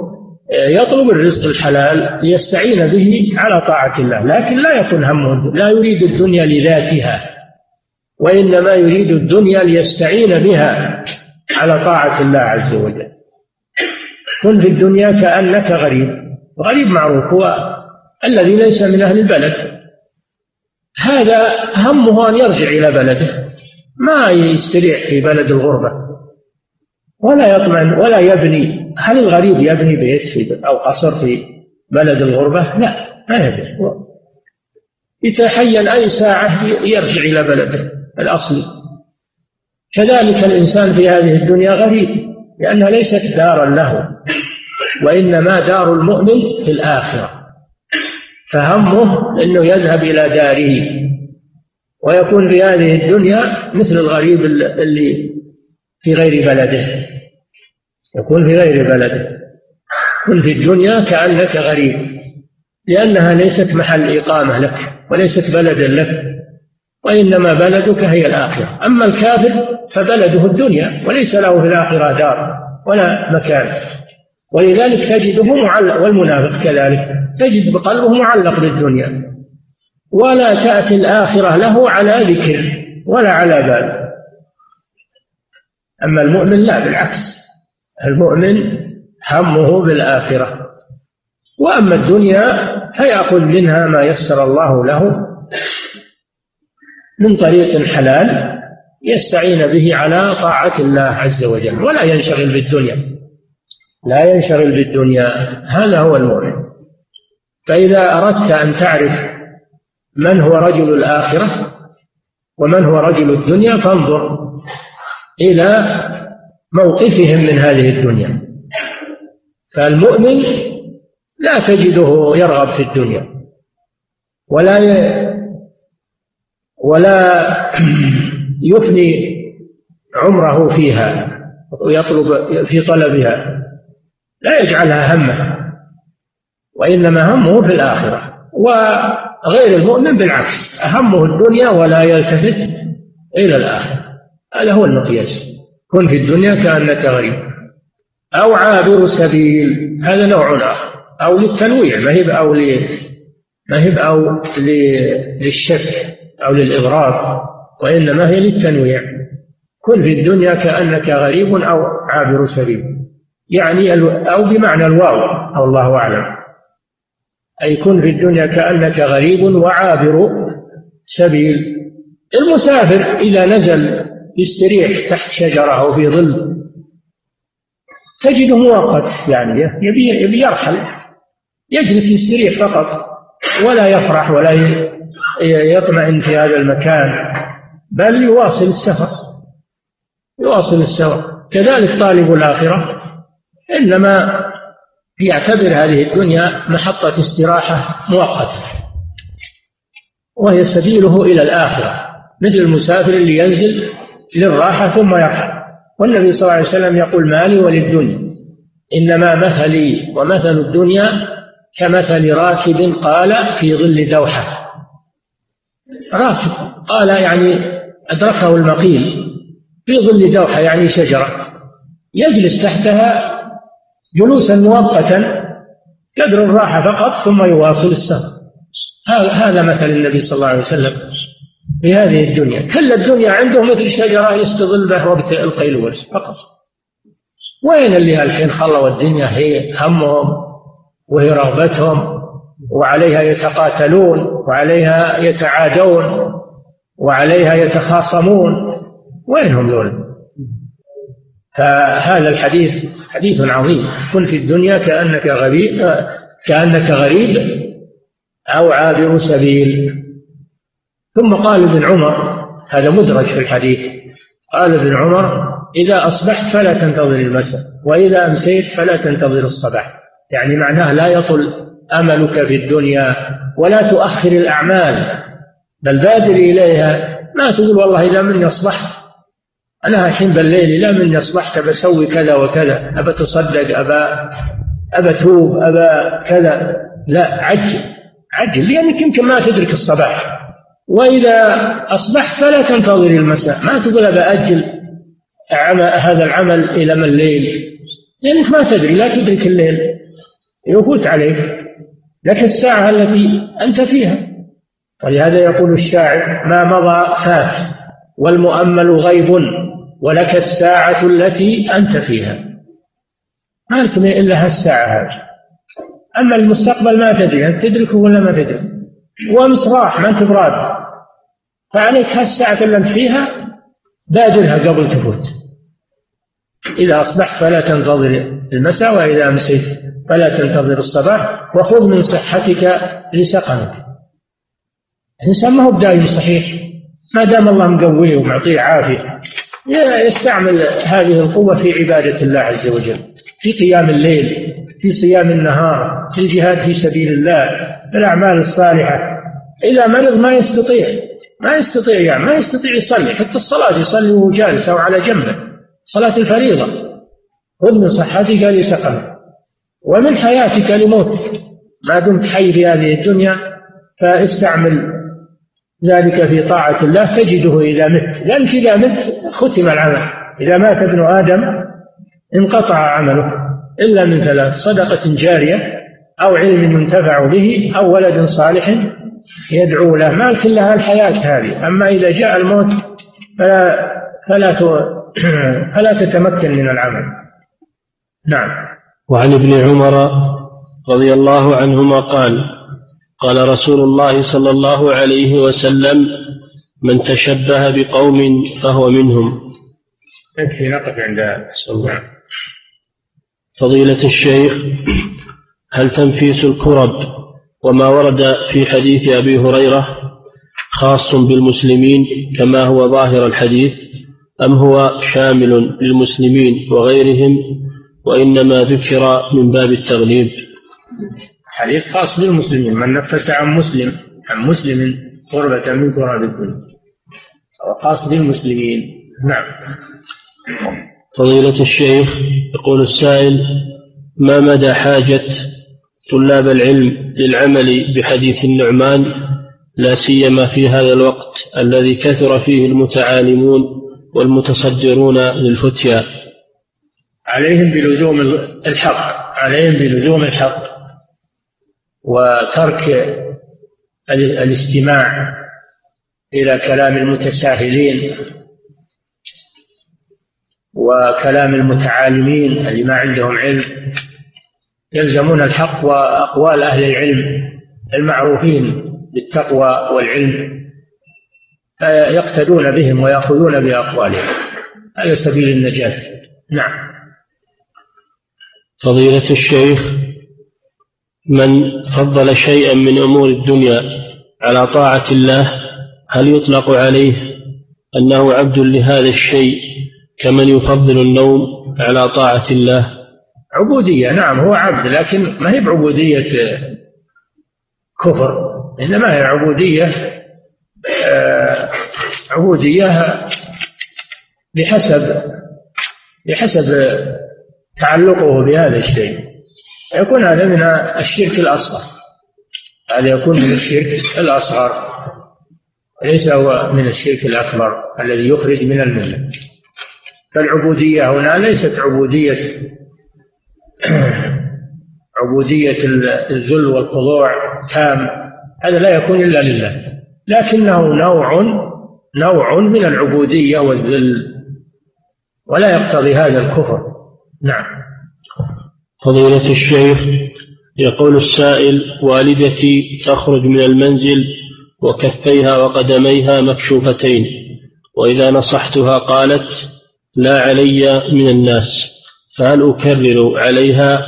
يطلب الرزق الحلال ليستعين به على طاعة الله لكن لا يكون همه لا يريد الدنيا لذاتها. وإنما يريد الدنيا ليستعين بها على طاعة الله عز وجل. كن في الدنيا كأنك غريب. غريب معروف هو الذي ليس من أهل البلد. هذا همه أن يرجع إلى بلده. ما يستريح في بلد الغربة. ولا يطمئن ولا يبني. هل الغريب يبني بيت في أو قصر في بلد الغربة؟ لا ما يبني. يتحين أي ساعة يرجع إلى بلده. الأصلي كذلك الإنسان في هذه الدنيا غريب لأنها ليست دارا له وإنما دار المؤمن في الآخرة. فهمه أنه يذهب إلى داره ويكون في هذه الدنيا مثل الغريب اللي في غير بلده. يكون في غير بلده. كن في الدنيا كأنك غريب لأنها ليست محل إقامة لك وليست بلدا لك. وإنما بلدك هي الآخرة. أما الكافر فبلده الدنيا وليس له في الآخرة دار ولا مكان. ولذلك تجده معلق والمنافق كذلك تجد قلبه معلق بالدنيا. ولا تأتي الآخرة له على ذكر ولا على بال. أما المؤمن لا بالعكس. المؤمن همه بالآخرة. وأما الدنيا فيأخذ منها ما يسر الله له. من طريق حلال يستعين به على طاعة الله عز وجل ولا ينشغل بالدنيا لا ينشغل بالدنيا هذا هو المؤمن فإذا أردت أن تعرف من هو رجل الآخرة ومن هو رجل الدنيا فانظر إلى موقفهم من هذه الدنيا فالمؤمن لا تجده يرغب في الدنيا ولا. ولا يفني عمره فيها ويطلب في طلبها لا يجعلها همه وإنما همه في الآخرة. وغير المؤمن بالعكس همه الدنيا ولا يلتفت إلى الآخرة. هذا هو المقياس. كن في الدنيا كأنك غريب. أو عابر سبيل هذا نوع آخر. أو للتنويع ما هي أو ما هي أو للشك. أو للإغراض وإنما هي للتنويع. كن في الدنيا كأنك غريب أو عابر سبيل يعني أو بمعنى الواو أو الله أعلم. أي كن في الدنيا كأنك غريب وعابر سبيل. المسافر إذا نزل يستريح تحت شجرة أو في ظل تجده مؤقت يعني يبي يرحل يجلس يستريح فقط ولا يفرح ولا يطمئن في هذا المكان. بل يواصل السفر. يواصل السفر. كذلك طالب الآخرة إنما يعتبر هذه الدنيا محطة استراحة مؤقتة وهي سبيله إلى الآخرة. مثل المسافر اللي ينزل للراحة ثم يرحل. والنبي صلى الله عليه وسلم يقول مالي وللدنيا. إنما مثلي ومثل الدنيا كمثل راكب قال في ظل دوحة. راكب قال يعني أدركه المقيل في ظل دوحة يعني شجرة يجلس تحتها جلوسا مؤقتا قدر الراحة فقط ثم يواصل السفر. هذا مثل النبي صلى الله عليه وسلم في هذه الدنيا. كل الدنيا عنده مثل شجرة يستظل به وقت القيلولة فقط. وين اللي الحين خلوا الدنيا هي همهم وهي رغبتهم؟ وعليها يتقاتلون وعليها يتعادون وعليها يتخاصمون. وين هم ذول فهذا الحديث حديث عظيم. كن في الدنيا كأنك غريب كأنك غريب أو عابر سبيل. ثم قال ابن عمر هذا مدرج في الحديث قال ابن عمر إذا أصبحت فلا تنتظر المساء وإذا أمسيت فلا تنتظر الصباح. يعني معناه لا يطل أملك في الدنيا ولا تؤخر الأعمال بل بادر إليها. ما تقول والله إذا مني أصبحت أنا الحين بالليل إذا مني أصبحت بسوي كذا وكذا أبى تصدق أبى أبى توب أبى كذا. لا عجل عجل لأنك يمكن ما تدرك الصباح. وإذا أصبحت فلا تنتظر المساء. ما تقول أبى أجل هذا العمل إلى من الليل. لأنك ما تدري لا تدرك الليل. يفوت عليك. لك الساعة التي أنت فيها. ولهذا يقول الشاعر ما مضى فات والمؤمل غيب ولك الساعة التي أنت فيها. ما لك إلا هالساعة هذه. أما المستقبل ما تدري أنت تدركه ولا ما تدري؟ وأمس راح ما أنت براد. فعليك هالساعة اللي أنت فيها بادرها قبل تفوت. إذا أصبحت فلا تنتظر المساء وإذا أمسيت فلا تنتظر الصباح وخذ من صحتك لسقمك الإنسان ما هو بدايم صحيح. ما دام الله مقويه ومعطيه عافية يستعمل هذه القوة في عبادة الله عز وجل في قيام الليل في صيام النهار في الجهاد في سبيل الله في الأعمال الصالحة. إذا مرض ما يستطيع ما يستطيع يعني ما يستطيع يصلي حتى الصلاة يصلي وهو جالس أو على جنبه صلاة الفريضة. خذ من صحتك لسقمك. ومن حياتك لموتك. ما دمت حي في هذه الدنيا فاستعمل ذلك في طاعة الله تجده إذا مت. لأنك إذا مت ختم العمل. إذا مات ابن آدم انقطع عمله. إلا من ثلاث صدقة جارية أو علم ينتفع به أو ولد صالح يدعو له. ما كلها الحياة هذه. أما إذا جاء الموت فلا فلا فلا تتمكن من العمل؟ نعم. وعن ابن عمر رضي الله عنهما قال قال رسول الله صلى الله عليه وسلم من تشبه بقوم فهو منهم. يكفي نقف عند نعم. فضيلة الشيخ هل تنفيس الكرب وما ورد في حديث أبي هريرة خاص بالمسلمين كما هو ظاهر الحديث؟ أم هو شامل للمسلمين وغيرهم؟ وإنما ذكر من باب التغليب. حديث خاص بالمسلمين من نفس عن مسلم عن مسلم قربة من قرب الدنيا. خاص بالمسلمين. نعم. فضيلة الشيخ يقول السائل ما مدى حاجة طلاب العلم للعمل بحديث النعمان؟ لا سيما في هذا الوقت الذي كثر فيه المتعالمون والمتصدرون للفتيا. عليهم بلزوم الحق عليهم بلزوم الحق وترك الاستماع إلى كلام المتساهلين وكلام المتعالمين اللي ما عندهم علم. يلزمون الحق وأقوال أهل العلم المعروفين بالتقوى والعلم. فيقتدون بهم ويأخذون بأقوالهم. هذا سبيل النجاة. نعم. فضيلة الشيخ من فضل شيئا من أمور الدنيا على طاعة الله هل يطلق عليه أنه عبد لهذا الشيء كمن يفضل النوم على طاعة الله؟ عبودية. نعم هو عبد لكن ما هي بعبودية كفر؟ إنما هي عبودية عبودية بحسب بحسب تعلقه بهذا الشيء. يكون هذا من الشرك الأصغر. هذا يكون من الشرك الأصغر. ليس هو من الشرك الأكبر الذي يخرج من الملة. فالعبودية هنا ليست عبودية عبودية الذل والخضوع تام هذا لا يكون إلا لله. لكنه نوع نوع من العبودية والذل ولا يقتضي هذا الكفر. نعم. فضيلة الشيخ يقول السائل والدتي تخرج من المنزل وكفيها وقدميها مكشوفتين وإذا نصحتها قالت لا علي من الناس فهل أكرر عليها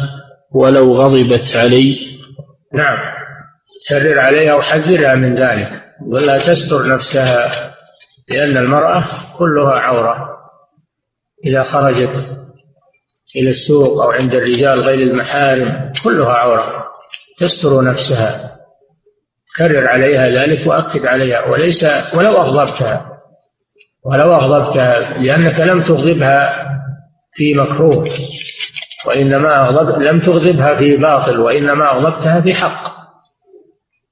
ولو غضبت علي؟ نعم. كرر عليها وحذرها من ذلك ولا تستر نفسها لأن المرأة كلها عورة. إذا خرجت إلى السوق أو عند الرجال غير المحارم كلها عورة. تستر نفسها. كرر عليها ذلك وأكد عليها. وليس ولو أغضبتها. ولو أغضبتها لأنك لم تغضبها في مكروه وإنما أغضب لم تغضبها في باطل وإنما أغضبتها في حق.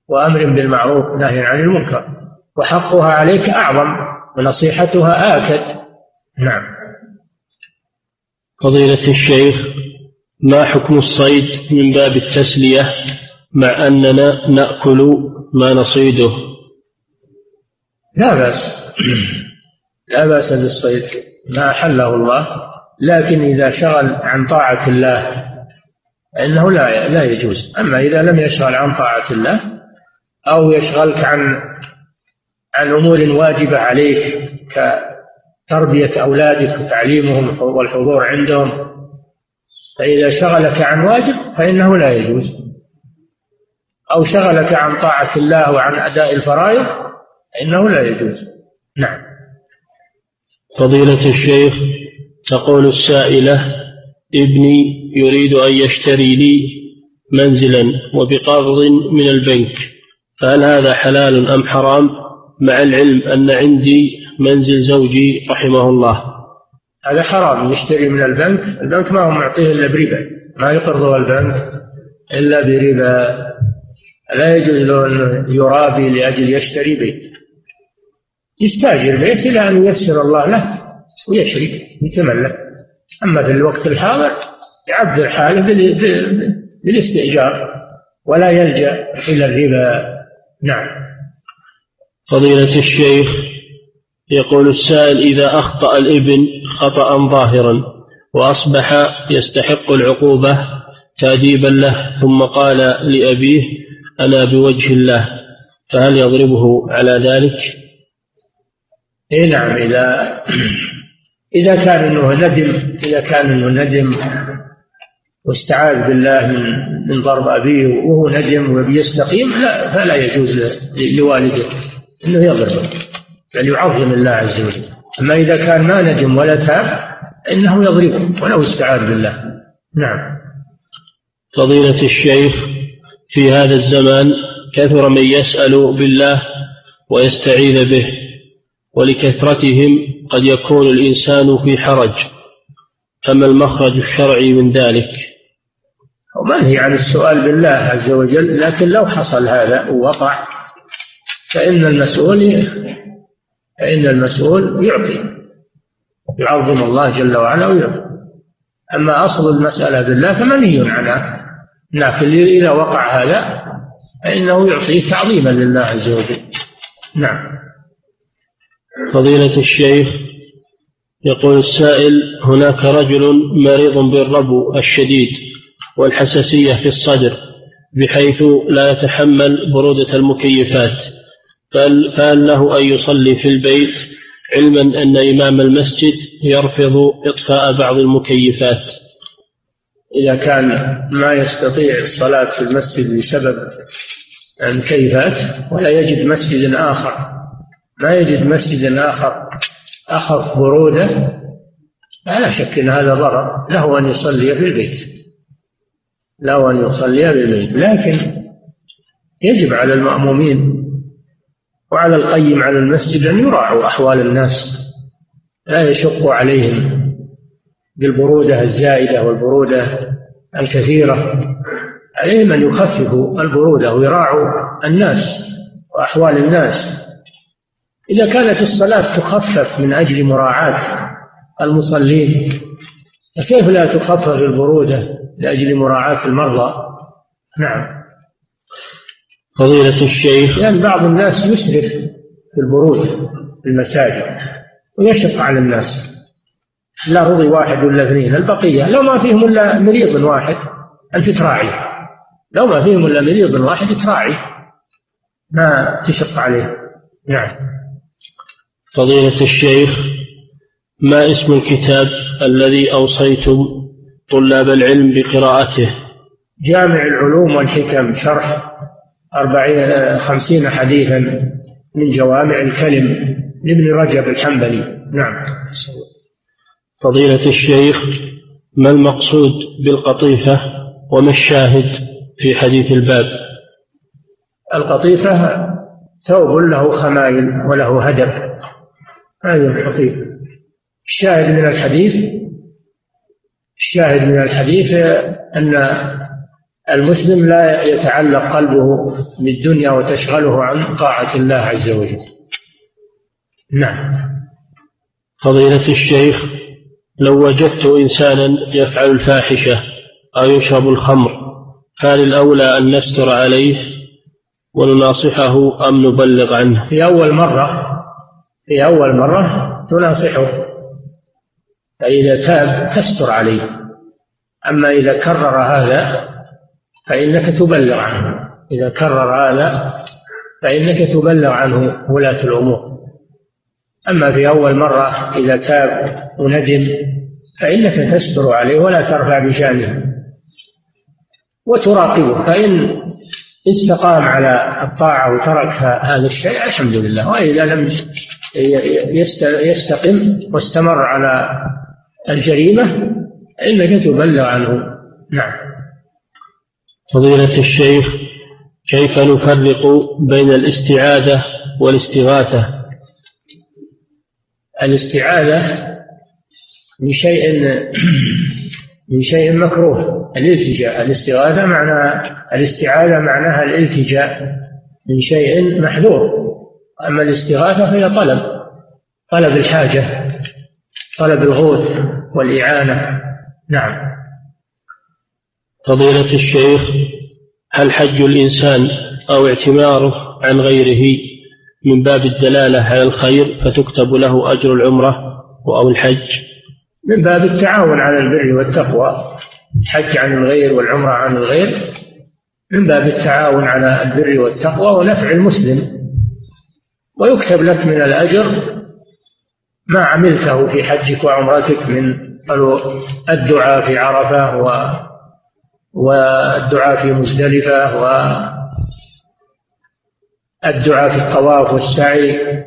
وأمر بالمعروف نهي عن المنكر. وحقها عليك أعظم ونصيحتها آكد. نعم. فضيلة الشيخ ما حكم الصيد من باب التسلية مع أننا نأكل ما نصيده؟ لا بأس. لا بأس بالصيد ما أحله الله. لكن إذا شغل عن طاعة الله فإنه لا لا يجوز. أما إذا لم يشغل عن طاعة الله أو يشغلك عن عن أمور واجبة عليك كتربية أولادك وتعليمهم والحضور عندهم. فإذا شغلك عن واجب فإنه لا يجوز. أو شغلك عن طاعة الله وعن أداء الفرائض فإنه لا يجوز. نعم. فضيلة الشيخ تقول السائلة ابني يريد أن يشتري لي منزلا وبقرض من البنك. فهل هذا حلال أم حرام؟ مع العلم أن عندي منزل زوجي رحمه الله. هذا حرام يشتري من البنك البنك ما هو معطيه إلا بربا. ما يقرضه البنك إلا بربا. لا يجوز له أن يرابي لأجل يشتري بيت. يستاجر بيت إلى أن ييسر الله له ويشري يتملك أما في الوقت الحاضر يعبر حاله بالاستئجار ولا يلجأ إلى الربا. نعم فضيلة الشيخ يقول السائل إذا أخطأ الإبن خطأ ظاهرا وأصبح يستحق العقوبة تأديبا له ثم قال لأبيه أنا بوجه الله فهل يضربه على ذلك؟ اي نعم اذا إذا كان إنه ندم إذا كان إنه ندم واستعاذ بالله من من ضرب أبيه وهو ندم وبيستقيم لا فلا يجوز لوالده إنه يضربه بل يعظم الله عز وجل. أما إذا كان ما ندم ولا تاب إنه يضربه ولو استعاذ بالله. نعم. فضيلة الشيخ في هذا الزمان كثر من يسأل بالله ويستعيذ به ولكثرتهم قد يكون الإنسان في حرج. فما المخرج الشرعي من ذلك؟ ومنهي عن السؤال بالله عز وجل لكن لو حصل هذا ووقع فإن المسؤول فإن المسؤول يعطي يعظم الله جل وعلا ويعطي. أما أصل المسألة بالله فمنهي عنها لكن إذا وقع هذا فإنه يعطيه تعظيما لله عز وجل. نعم. فضيلة الشيخ يقول السائل هناك رجل مريض بالربو الشديد. والحساسية في الصدر بحيث لا يتحمل برودة المكيفات. له أن يصلي في البيت علما أن إمام المسجد يرفض إطفاء بعض المكيفات. إذا كان ما يستطيع الصلاة في المسجد بسبب المكيفات ولا يجد مسجد آخر. ما يجد مسجد آخر أخف برودة لا شك أن هذا ضرر له أن يصلي في البيت. له أن يصلي في البيت لكن يجب على المأمومين وعلى القيم على المسجد أن يراعوا أحوال الناس. لا يشق عليهم بالبرودة الزائدة والبرودة الكثيرة. عليهم أن يخففوا البرودة ويراعوا الناس وأحوال الناس. إذا كانت الصلاة تخفف من أجل مراعاة المصلين فكيف لا تخفف البرودة لأجل مراعاة المرضى. نعم. فضيلة الشيخ. لأن يعني بعض الناس يسرف في البرود في المساجد ويشق على الناس. لا رضي واحد ولا اثنين. البقية لو ما فيهم إلا مريض واحد أنت تراعي لو ما فيهم إلا مريض واحد تراعي ما تشق عليه. نعم. فضيلة الشيخ ما اسم الكتاب الذي أوصيتم طلاب العلم بقراءته. جامع العلوم والحكم شرح أربعين خمسين حديثا من جوامع الكلم لابن رجب الحنبلي. نعم. فضيلة الشيخ ما المقصود بالقطيفة وما الشاهد في حديث الباب؟ القطيفة ثوب له خمايل وله هدف. هذه القطيفة. الشاهد من الحديث الشاهد من الحديث أن المسلم لا يتعلق قلبه بالدنيا وتشغله عن طاعة الله عز وجل. نعم. فضيلة الشيخ لو وجدت إنسانا يفعل الفاحشة أو يشرب الخمر فهل الأولى أن نستر عليه ونناصحه أم نبلغ عنه؟ في أول مرة في أول مرة تناصحه. فإذا تاب تستر عليه. أما إذا كرر هذا فإنك تبلغ عنه. إذا كرر هذا فإنك تبلغ عنه ولاة الأمور. أما في أول مرة إذا تاب وندم فإنك تستر عليه ولا ترفع بشأنه. وتراقبه. فإن استقام على الطاعة وترك هذا الشيء الحمد لله. وإذا لم يستقم واستمر على الجريمة فإنك تبلغ عنه. نعم. فضيلة الشيخ كيف نفرق بين الاستعاذة والاستغاثة؟ الاستعاذة من شيء من شيء مكروه. الالتجاء الاستغاثة معنى الاستعاذة معناها الالتجاء من شيء محذور. أما الاستغاثة هي طلب طلب الحاجة طلب الغوث. والإعانة. نعم. فضيلة الشيخ هل حج الإنسان أو اعتماره عن غيره من باب الدلالة على الخير فتكتب له أجر العمرة أو الحج؟ من باب التعاون على البر والتقوى الحج عن الغير والعمرة عن الغير. من باب التعاون على البر والتقوى ونفع المسلم. ويكتب لك من الأجر ما عملته في حجك وعمرتك من الدعاء في عرفة والدعاء في مزدلفة والدعاء في الطواف والسعي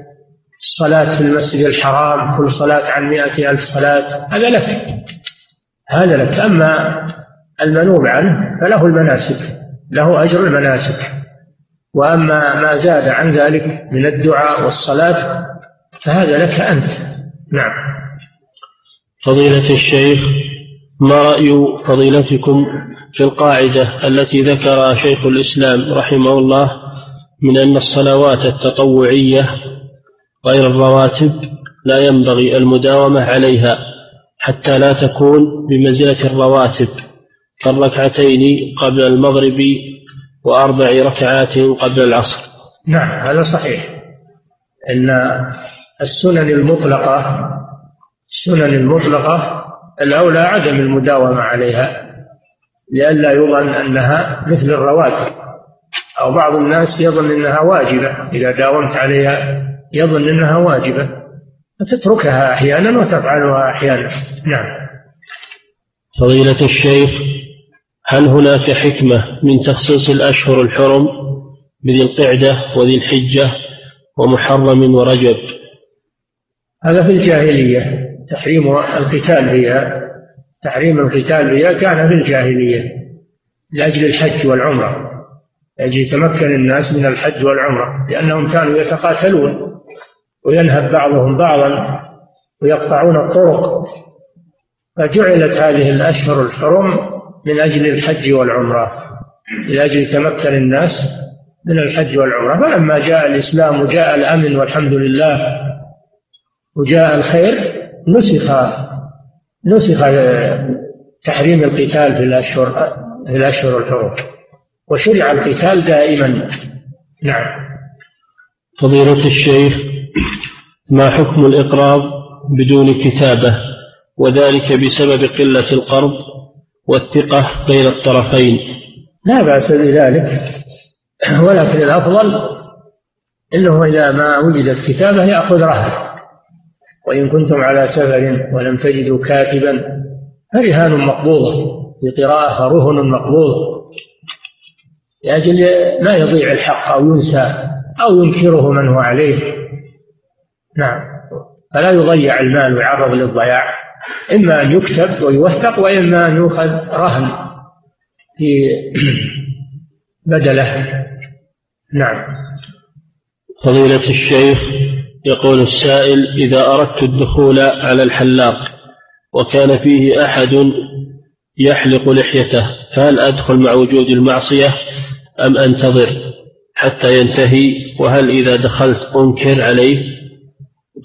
الصلاة في المسجد الحرام كل صلاة عن مئة ألف صلاة هذا لك هذا لك. أما المنوب عنه فله المناسك له أجر المناسك. وأما ما زاد عن ذلك من الدعاء والصلاة فهذا لك أنت. نعم. فضيلة الشيخ ما رأي فضيلتكم في القاعدة التي ذكرها شيخ الإسلام رحمه الله من أن الصلوات التطوعية غير الرواتب لا ينبغي المداومة عليها حتى لا تكون بمنزلة الرواتب كالركعتين قبل المغرب وأربع ركعات قبل العصر. نعم هذا صحيح. أن السنن المطلقة السنن المطلقة الأولى عدم المداومة عليها لئلا يظن أنها مثل الرواتب. أو بعض الناس يظن أنها واجبة إذا داومت عليها يظن أنها واجبة. فتتركها أحيانا وتفعلها أحيانا. نعم. فضيلة الشيخ هل هناك حكمة من تخصيص الأشهر الحرم بذي القعدة وذي الحجة ومحرم ورجب؟ هذا في الجاهلية. تحريم القتال فيها تحريم القتال فيها كان في الجاهلية لأجل الحج والعمرة لأجل يتمكن الناس من الحج والعمرة لأنهم كانوا يتقاتلون وينهب بعضهم بعضا ويقطعون الطرق. فجعلت هذه الأشهر الحرم من أجل الحج والعمرة لأجل يتمكن الناس من الحج والعمرة. فلما جاء الإسلام وجاء الأمن والحمد لله وجاء الخير نسخ نسخ تحريم القتال في الأشهر في الأشهر الحرم وشرع القتال دائما. نعم. فضيلة الشيخ ما حكم الإقراض بدون كتابة؟ وذلك بسبب قلة القرض والثقة بين الطرفين. لا بأس بذلك. ولكن الأفضل أنه إذا ما وجدت كتابة يأخذ رهن. وإن كنتم على سفر ولم تجدوا كاتبا فرهان مقبوضة. بقراءة فرهن مقبوض لأجل ما يضيع الحق أو ينسى أو ينكره من هو عليه. نعم. فلا يضيع المال ويعرض للضياع. إما أن يكتب ويوثق وإما أن يؤخذ رهن في بدله. نعم. فضيلة الشيخ يقول السائل إذا أردت الدخول على الحلاق وكان فيه أحد يحلق لحيته فهل أدخل مع وجود المعصية أم أنتظر حتى ينتهي؟ وهل إذا دخلت أنكر عليه؟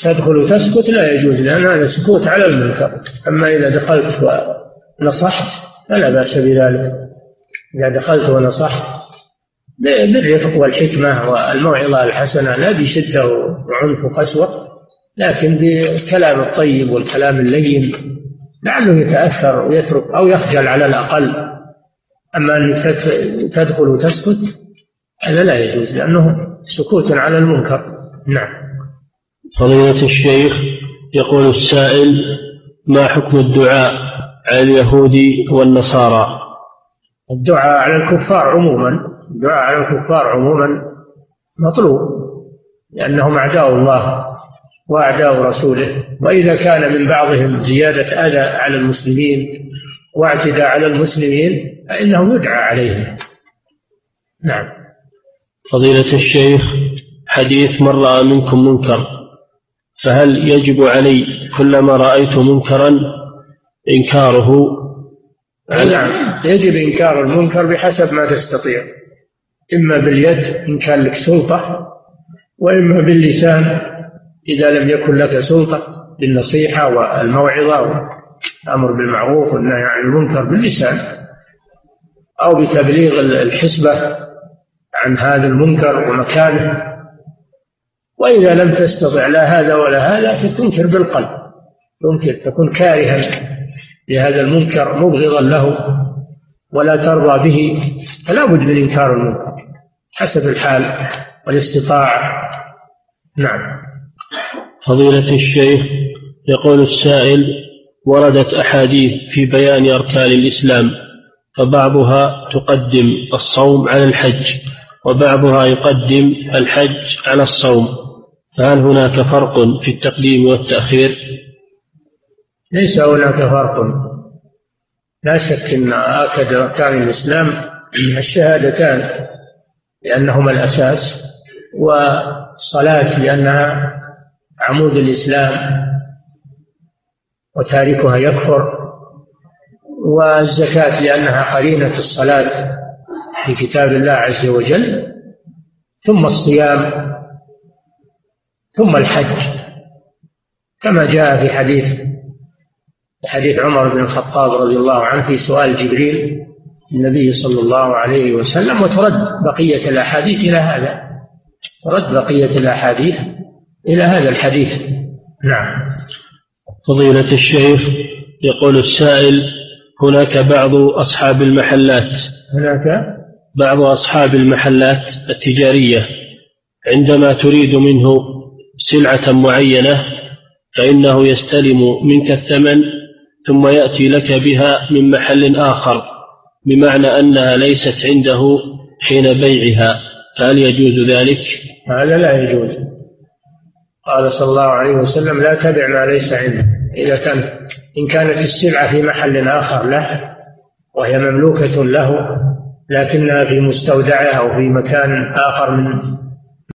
تدخل وتسكت؟ لا يجوز لأن هذا سكوت على المنكر. أما إذا دخلت ونصحت فلا بأس بذلك. إذا دخلت ونصحت بالرفق والحكمة والموعظة الحسنة لا بشدة وعنف وقسوة لكن بالكلام الطيب والكلام اللين لعله يتأثر ويترك أو يخجل على الأقل. أما أن تدخل وتسكت هذا لا يجوز لأنه سكوت على المنكر. نعم. فضيلة الشيخ يقول السائل ما حكم الدعاء على اليهود والنصارى؟ الدعاء على الكفار عموما الدعاء على الكفار عموما مطلوب. لأنهم أعداء الله وأعداء رسوله. وإذا كان من بعضهم زيادة أذى على المسلمين واعتداء على المسلمين فإنه يدعى عليهم. نعم. فضيلة الشيخ حديث من رأى منكم منكر فهل يجب علي كلما رأيت منكرا إنكاره؟ نعم. يجب إنكار المنكر بحسب ما تستطيع. إما باليد إن كان لك سلطة وإما باللسان إذا لم يكن لك سلطة بالنصيحة والموعظة والأمر بالمعروف والنهي عن المنكر باللسان أو بتبليغ الحسبة عن هذا المنكر ومكانه. وإذا لم تستطع لا هذا ولا هذا فتنكر بالقلب. تنكر تكون كارها لهذا المنكر مبغضا له ولا ترضى به فلا بد من إنكار المنكر. حسب الحال والاستطاعة. نعم. فضيلة الشيخ يقول السائل وردت أحاديث في بيان أركان الإسلام فبعضها تقدم الصوم على الحج وبعضها يقدم الحج على الصوم. فهل هناك فرق في التقديم والتأخير؟ ليس هناك فرق. لا شك أن آكد أركان الإسلام الشهادتان لأنهما الأساس. والصلاة لأنها عمود الإسلام وتاركها يكفر والزكاة لأنها قرينة الصلاة في كتاب الله عز وجل ثم الصيام ثم الحج. كما جاء في حديث حديث عمر بن الخطاب رضي الله عنه في سؤال جبريل النبي صلى الله عليه وسلم وترد بقية الأحاديث إلى هذا. ترد بقية الأحاديث إلى هذا الحديث. نعم. فضيلة الشيخ يقول السائل هناك بعض أصحاب المحلات. هناك؟ بعض أصحاب المحلات التجارية عندما تريد منه سلعة معينة فإنه يستلم منك الثمن ثم يأتي لك بها من محل آخر بمعنى أنها ليست عنده حين بيعها. فهل يجوز ذلك؟ هذا لا يجوز قال صلى الله عليه وسلم لا تبع ما ليس عندك إذا كان إن كانت السلعة في محل آخر له وهي مملوكة له لكنها في مستودعها أو في مكان آخر من